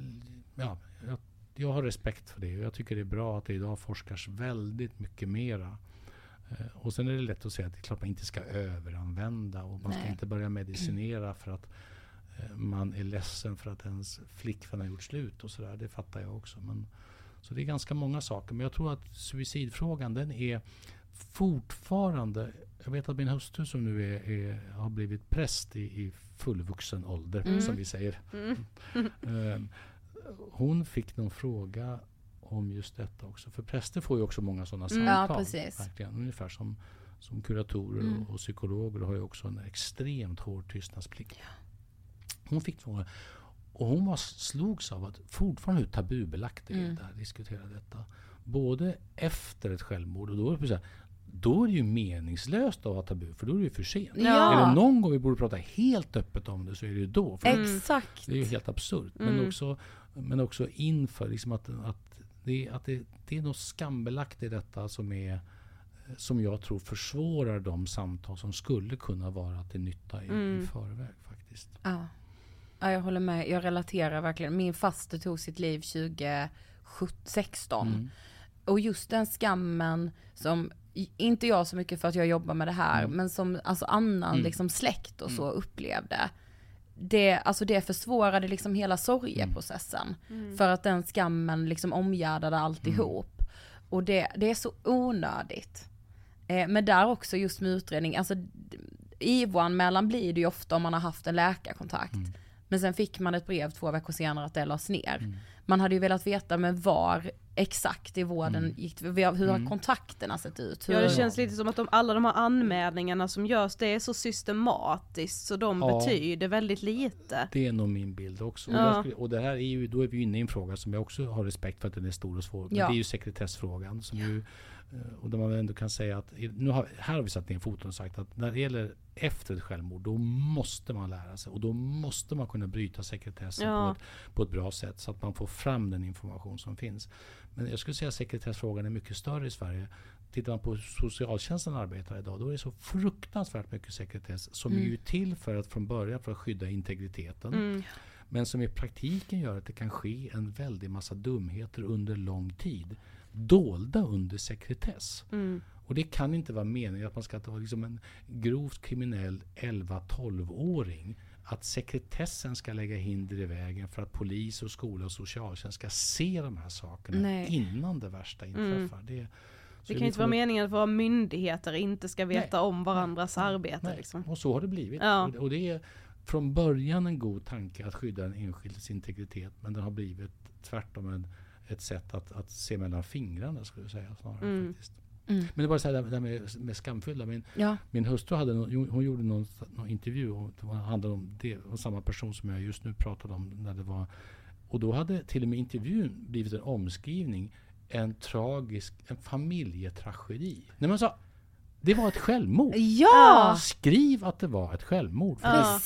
ja, jag, jag har respekt för det och jag tycker det är bra att det idag forskas väldigt mycket mera. Eh, Och sen är det lätt att säga att det är klart man inte ska överanvända och man ska Nej. inte börja medicinera för att eh, man är ledsen för att ens flickvän har gjort slut och sådär. Det fattar jag också. Men, så det är ganska många saker. Men jag tror att suicidfrågan den är fortfarande... Jag vet att min hustru som nu är, är, har blivit präst i, i fullvuxen ålder, Mm. som vi säger. Eh, hon fick någon fråga om just detta också. För präster får ju också många sådana Mm. Ja, samtal. precis. Verkligen. Ungefär som, som kuratorer Mm. och, psykologer har ju också en extremt hård tystnadsplikt. Hon fick frågan och hon var, slogs av att fortfarande hur tabubelagt det är Mm. här, diskutera detta. Både efter ett självmord och då är det, så här, då är det ju meningslöst att ha tabu för då är det ju för sent. Ja. Är det någon gång vi borde prata helt öppet om det så är det ju då. För Exakt. det är ju helt absurt. Mm. Men, också, men också inför liksom att, att, det, att det, det är något skambelagt i detta som, är, som jag tror försvårar de samtal som skulle kunna vara till nytta i, Mm. i förväg. faktiskt. Ja. ja, jag håller med. Jag relaterar verkligen. Min faster tog sitt liv 2016. Mm. Och just den skammen som, inte jag så mycket för att jag jobbar med det här, Mm. men som alltså annan Mm. liksom släkt och så upplevde. Det, alltså det försvårade liksom hela sorgeprocessen. För att den skammen liksom omgärdade alltihop. Och det, det är så onödigt. Eh, men där också just med utredning, alltså IVO-anmälan blir det ju ofta om man har haft en läkarkontakt. Men sen fick man ett brev två veckor senare att det lades ner. Man hade ju velat veta med var exakt i vården gick det, hur har kontakterna sett ut? Hur, Ja det känns lite som att de, alla de här anmälningarna som görs, det är så systematiskt så de Ja. betyder väldigt lite. Det är nog min bild också. Och, Ja. jag skulle, och det här är ju, då är vi inne i en fråga som jag också har respekt för att den är stor och svår. Men Ja. det är ju sekretessfrågan. Som ju, och där man ändå kan säga att, nu har, här har vi satt ner foten och sagt att när det gäller efter ett självmord, då måste man lära sig. Och då måste man kunna bryta sekretessen Ja. på, ett, på ett bra sätt. Så att man får fram den information som finns. Men jag skulle säga att sekretessfrågan är mycket större i Sverige. Tittar man på hur socialtjänsten arbetar idag, då är det så fruktansvärt mycket sekretess som är ju till för att från början för att skydda integriteten. Mm. Men som i praktiken gör att det kan ske en väldig massa dumheter under lång tid. Dolda under sekretess. Mm. Och det kan inte vara meningen att man ska ta liksom en grovt kriminell 11-12-åring att sekretessen ska lägga hinder i vägen för att polis och skola och socialtjänst ska se de här sakerna Nej. innan det värsta inträffar. Det, så Det kan inte vara får- meningen att våra myndigheter inte ska veta Nej. om varandras arbete Nej, liksom. och så har det blivit. Ja. Och, och det är från början en god tanke att skydda den enskildes integritet men den har blivit tvärtom en, ett sätt att, att se mellan fingrarna skulle jag säga. Snarare, Mm. faktiskt. Mm. Men det var så här det där med, med skamfyllda. Min, Ja. min hustru hade någon, hon gjorde någon, någon intervju och det handlade om det. Och samma person som jag just nu pratade om. När det var, och då hade till och med intervjun blivit en omskrivning. En tragisk, en familjetragedi. Nej, men så, det var ett självmord. Ja! Skriv att det var ett självmord. Ja.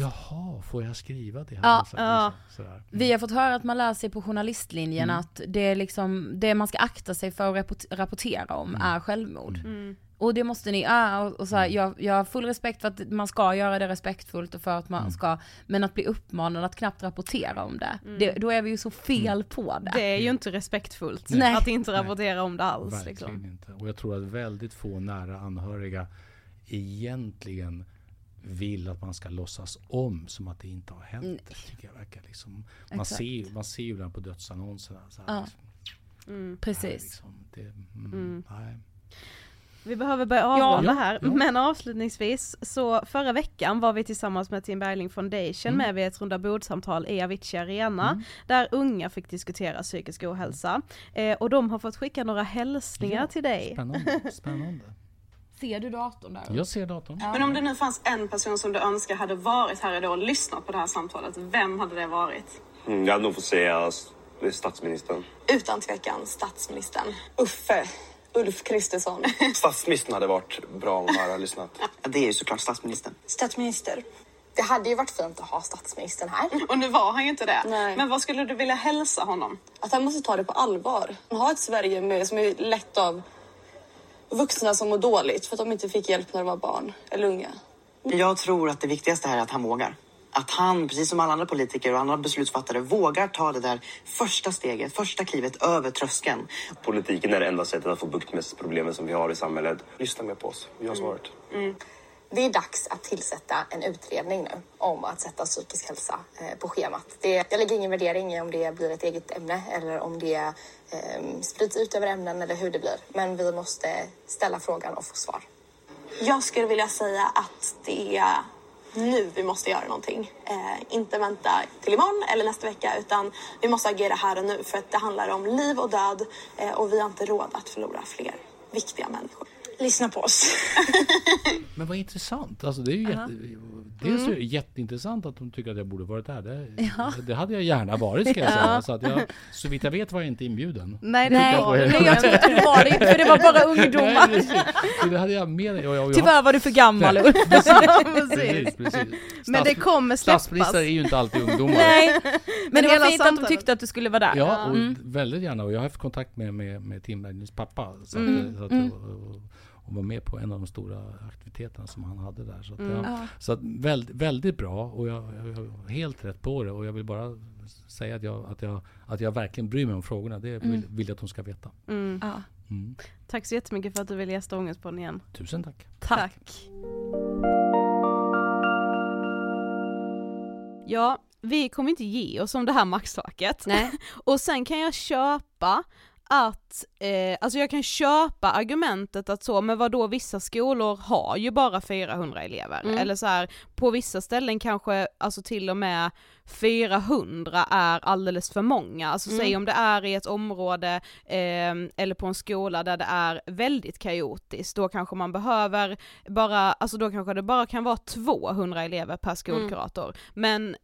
Jaha, får jag skriva det? Ja. Ja. Sådär. Vi har fått höra att man lär sig på journalistlinjen Mm. att det är liksom, det man ska akta sig för att rapport- rapportera om Mm. är självmord. Mm. Och det måste ni, ah, och, och så här, Mm. jag, jag har full respekt för att man ska göra det respektfullt och för att man Mm. ska, men att bli uppmanad att knappt rapportera om det, det då är vi ju så fel på det. Det är ju inte respektfullt Nej. att inte rapportera om det alls. Verkligen Liksom. inte. Och jag tror att väldigt få nära anhöriga egentligen vill att man ska låtsas om som att det inte har hänt. Tycker jag verkar liksom. Man Exakt. ser, man ser ju ibland på dödsannonserna. Så här, Ja. liksom, Mm. Precis. Liksom, det, mm, Mm. nej. Vi behöver börja avrunda Ja, här, ja. men avslutningsvis så förra veckan var vi tillsammans med Team Bergling Foundation Mm. med vid ett runda bordsamtal i Avicii Arena där unga fick diskutera psykisk ohälsa. Eh, och de har fått skicka några hälsningar Ja, till dig. Spännande. Spännande. Ser du datorn där? Jag ser datorn. Men om det nu fanns en person som du önskar hade varit här idag och lyssnat på det här samtalet, vem hade det varit? Mm, jag hade nog fått säga är statsministern. Utan tvekan statsministern. Uffe. Ulf Kristersson. (laughs) Statsministern hade varit bra om han hade lyssnat. (laughs) Ja, det är ju såklart statsministern. Statsminister. Det hade ju varit fint att ha statsministern här. Och nu var han ju inte det. Nej. Men vad skulle du vilja hälsa honom? Att han måste ta det på allvar. Ha ett Sverige med, som är lett av vuxna som mår dåligt för att de inte fick hjälp när de var barn eller unga. Jag tror att det viktigaste här är att han vågar. Att han, precis som alla andra politiker och andra beslutsfattare, vågar ta det där första steget, första klivet över tröskeln. Politiken är det enda sättet att få bukt med problemen som vi har i samhället. Lyssna mer på oss. Vi har svaret. Det är dags att tillsätta en utredning nu om att sätta psykisk hälsa eh, på schemat. Det, jag lägger ingen värdering i om det blir ett eget ämne eller om det eh, sprids ut över ämnen eller hur det blir. Men vi måste ställa frågan och få svar. Jag skulle vilja säga att det är nu vi måste göra någonting. Eh, inte vänta till imorgon eller nästa vecka utan vi måste agera här och nu för att det handlar om liv och död eh, och vi har inte råd att förlora fler viktiga människor. Lyssna på oss. (laughs) Men vad intressant. Alltså det är ju Ja. jätte, dels är det Mm. jätteintressant att de tycker att jag borde varit där. Det, Ja. det hade jag gärna varit ska jag Ja. säga. Så, att jag, så vitt jag vet var jag inte inbjuden. Nej, Det nej, helt nej, jag tror du var det inte, för det var bara ungdomar. Nej, det hade jag med och jag, och jag, Tyvärr var du för gammal, Nej, (laughs) precis, precis, precis. Men det Stats- kommer släppas. Statsministrar är ju inte alltid ungdomar. Nej, men det hela var fint att de tyckte att du skulle vara där. Ja, och Mm. väldigt gärna. Och jag har haft kontakt med, med, med Tim Berglunds pappa. Så att, Mm. så att, Mm. och, och, och var med på en av de stora aktiviteterna som han hade där. Så att, Mm. ja, Ja. så att väldigt, väldigt bra och jag, jag, jag har helt rätt på det. Och jag vill bara säga att jag, att jag, att jag verkligen bryr mig om frågorna. Det vill, Mm. vill jag att de ska veta. Mm. Mm. Tack så jättemycket för att du ville gästa Ångestpodden igen. Tusen tack. Tack. Ja, vi kommer inte ge oss om det här maxtaket. Nej. (laughs) och sen kan jag köpa att, eh, alltså jag kan köpa argumentet att så, men vad då vissa skolor har ju bara 400 elever, Mm. eller så här, på vissa ställen kanske, alltså till och med 400 är alldeles för många, alltså Mm. säg om det är i ett område eh, eller på en skola där det är väldigt kaotiskt, då kanske man behöver bara, alltså då kanske det bara kan vara 200 elever per skolkurator, men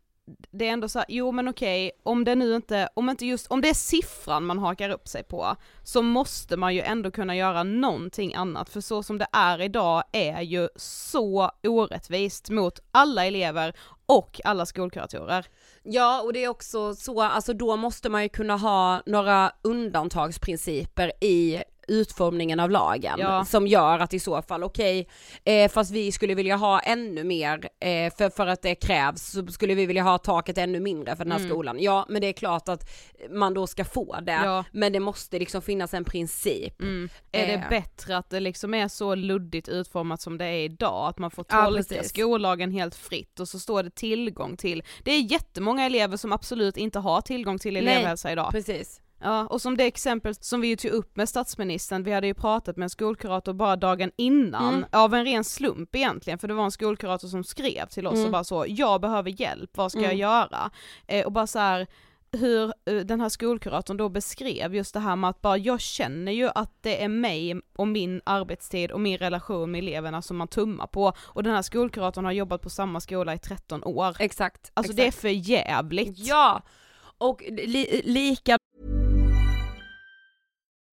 det är ändå så här, jo men okej, om det nu inte, om inte just, om det är siffran man hakar upp sig på, så måste man ju ändå kunna göra någonting annat, för så som det är idag är ju så orättvist mot alla elever och alla skolkuratorer. Ja, och det är också så, alltså då måste man ju kunna ha några undantagsprinciper i utformningen av lagen Ja. som gör att i så fall, okej, eh, fast vi skulle vilja ha ännu mer eh, för, för att det krävs så skulle vi vilja ha taket ännu mindre för den här Mm. skolan. Ja, men det är klart att man då ska få det, Ja. men det måste liksom finnas en princip. Mm. Är det Eh. bättre att det liksom är så luddigt utformat som det är idag, att man får Ja, tolka precis. skollagen helt fritt och så står det tillgång till, det är jättemånga elever som absolut inte har tillgång till Nej, elevhälsa idag. Precis. Ja, och som det exempel som vi ju tog upp med statsministern, vi hade ju pratat med en skolkurator bara dagen innan, Mm. av en ren slump egentligen, för det var en skolkurator som skrev till oss Mm. och bara så, jag behöver hjälp, vad ska jag Mm. göra? Eh, och bara så här hur eh, den här skolkuratorn då beskrev just det här med att bara jag känner ju att det är mig och min arbetstid och min relation med eleverna som man tummar på och den här skolkuratorn har jobbat på samma skola i 13 år. Exakt. Alltså exakt. det är för jävligt. Ja, och li- lika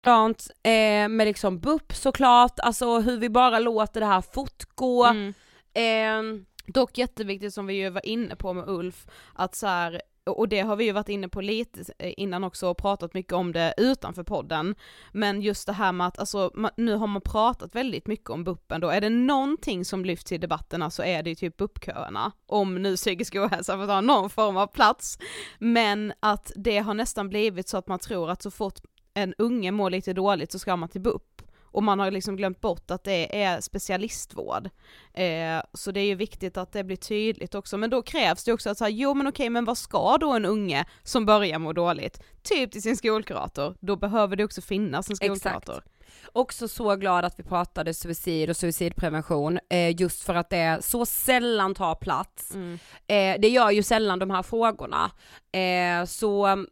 Likadant eh, med liksom BUP såklart, alltså hur vi bara låter det här fortgå. Mm. Eh, Dock jätteviktigt som vi ju var inne på med Ulf, att så här, och det har vi ju varit inne på lite innan också och pratat mycket om det utanför podden, men just det här med att alltså, nu har man pratat väldigt mycket om BUPen då, är det någonting som lyfts i debatterna så är det ju typ BUP-köerna, om nu psykisk ohälsa får ta någon form av plats, men att det har nästan blivit så att man tror att så fort en unge mår lite dåligt så ska man till BUP, och man har liksom glömt bort att det är specialistvård. Eh, så det är ju viktigt att det blir tydligt också, men då krävs det också att säga, jo men okej, men vad ska då en unge som börjar må dåligt? Typ till sin skolkurator, då behöver det också finnas en skolkurator. Exakt. Också så glad att vi pratade suicid och suicidprevention, eh, just för att det så sällan tar plats. Mm. Eh, det gör ju sällan de här frågorna. Eh, så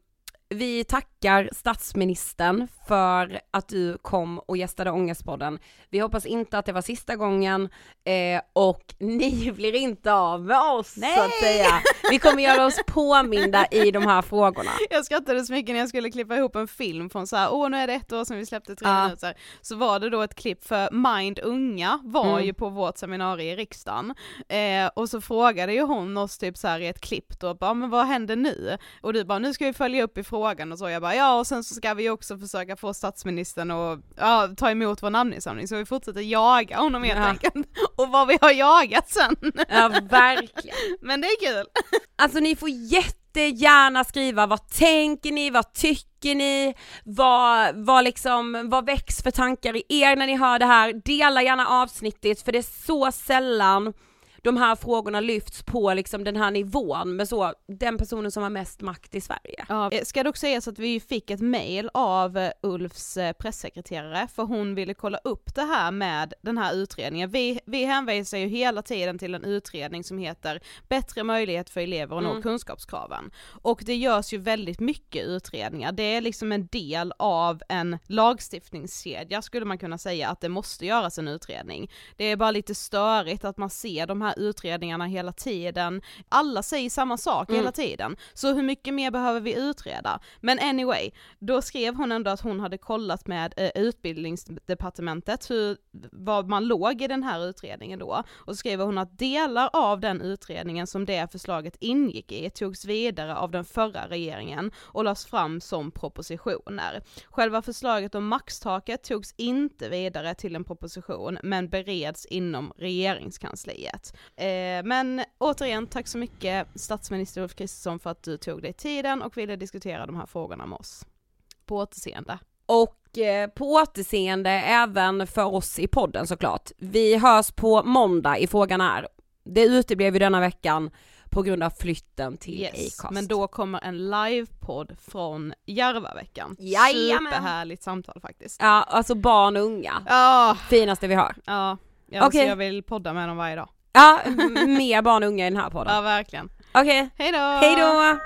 vi tackar statsministern för att du kom och gästade Ångestpodden. Vi hoppas inte att det var sista gången eh, och ni (laughs) blir inte av med oss så att säga. Vi kommer göra oss påminda i de här frågorna. Jag skrattade så mycket när jag skulle klippa ihop en film från så här, åh nu är det ett år sedan vi släppte tre Ja. minuter, så var det då ett klipp för Mind Unga var Mm. ju på vårt seminarium i riksdagen, eh, och så frågade ju hon oss typ så här i ett klipp då, bara, men vad händer nu? Och du bara, nu ska vi följa upp i frågan och så, jag bara, ja och sen så ska vi också försöka få statsministern att ja, ta emot vår namninsamling, så vi fortsätter jaga honom helt Ja. enkelt, (laughs) och vad vi har jagat sen. Ja verkligen. (laughs) Men det är kul. Alltså ni får jättegärna skriva, vad tänker ni, vad tycker ni, vad, vad liksom, vad väcks för tankar i er när ni hör det här, dela gärna avsnittet för det är så sällan de här frågorna lyfts på liksom den här nivån med så, den personen som har mest makt i Sverige. Ja, eh, ska dock sägas att vi fick ett mail av eh, Ulfs eh, pressekreterare för hon ville kolla upp det här med den här utredningen. Vi, vi hänvisar ju hela tiden till en utredning som heter Bättre möjlighet för elever att nå Mm. kunskapskraven. Och det görs ju väldigt mycket utredningar, det är liksom en del av en lagstiftningskedja skulle man kunna säga att det måste göras en utredning. Det är bara lite störigt att man ser de här utredningarna hela tiden, alla säger samma sak Mm. hela tiden, så hur mycket mer behöver vi utreda? Men anyway, då skrev hon ändå att hon hade kollat med eh, utbildningsdepartementet hur, vad man låg i den här utredningen då, och så skrev hon att delar av den utredningen som det förslaget ingick i togs vidare av den förra regeringen och lades fram som propositioner. Själva förslaget om maxtaket togs inte vidare till en proposition men bereds inom regeringskansliet. Eh, men återigen, tack så mycket statsminister Ulf Kristersson för att du tog dig tiden och ville diskutera de här frågorna med oss. På återseende. Och eh, på återseende även för oss i podden såklart. Vi hörs på måndag i Frågan är. Det uteblev ju denna veckan på grund av flytten till Yes, Acast. men då kommer en livepodd från Järvaveckan. Jajamän. Superhärligt samtal faktiskt. Ja, alltså barn och unga. Ja. Finaste vi har. Ja, ja Okej. så jag vill podda med dem varje dag. Ja, mer barn och unga i den här podden. Ja, verkligen. Okej. Hej då! Hej då!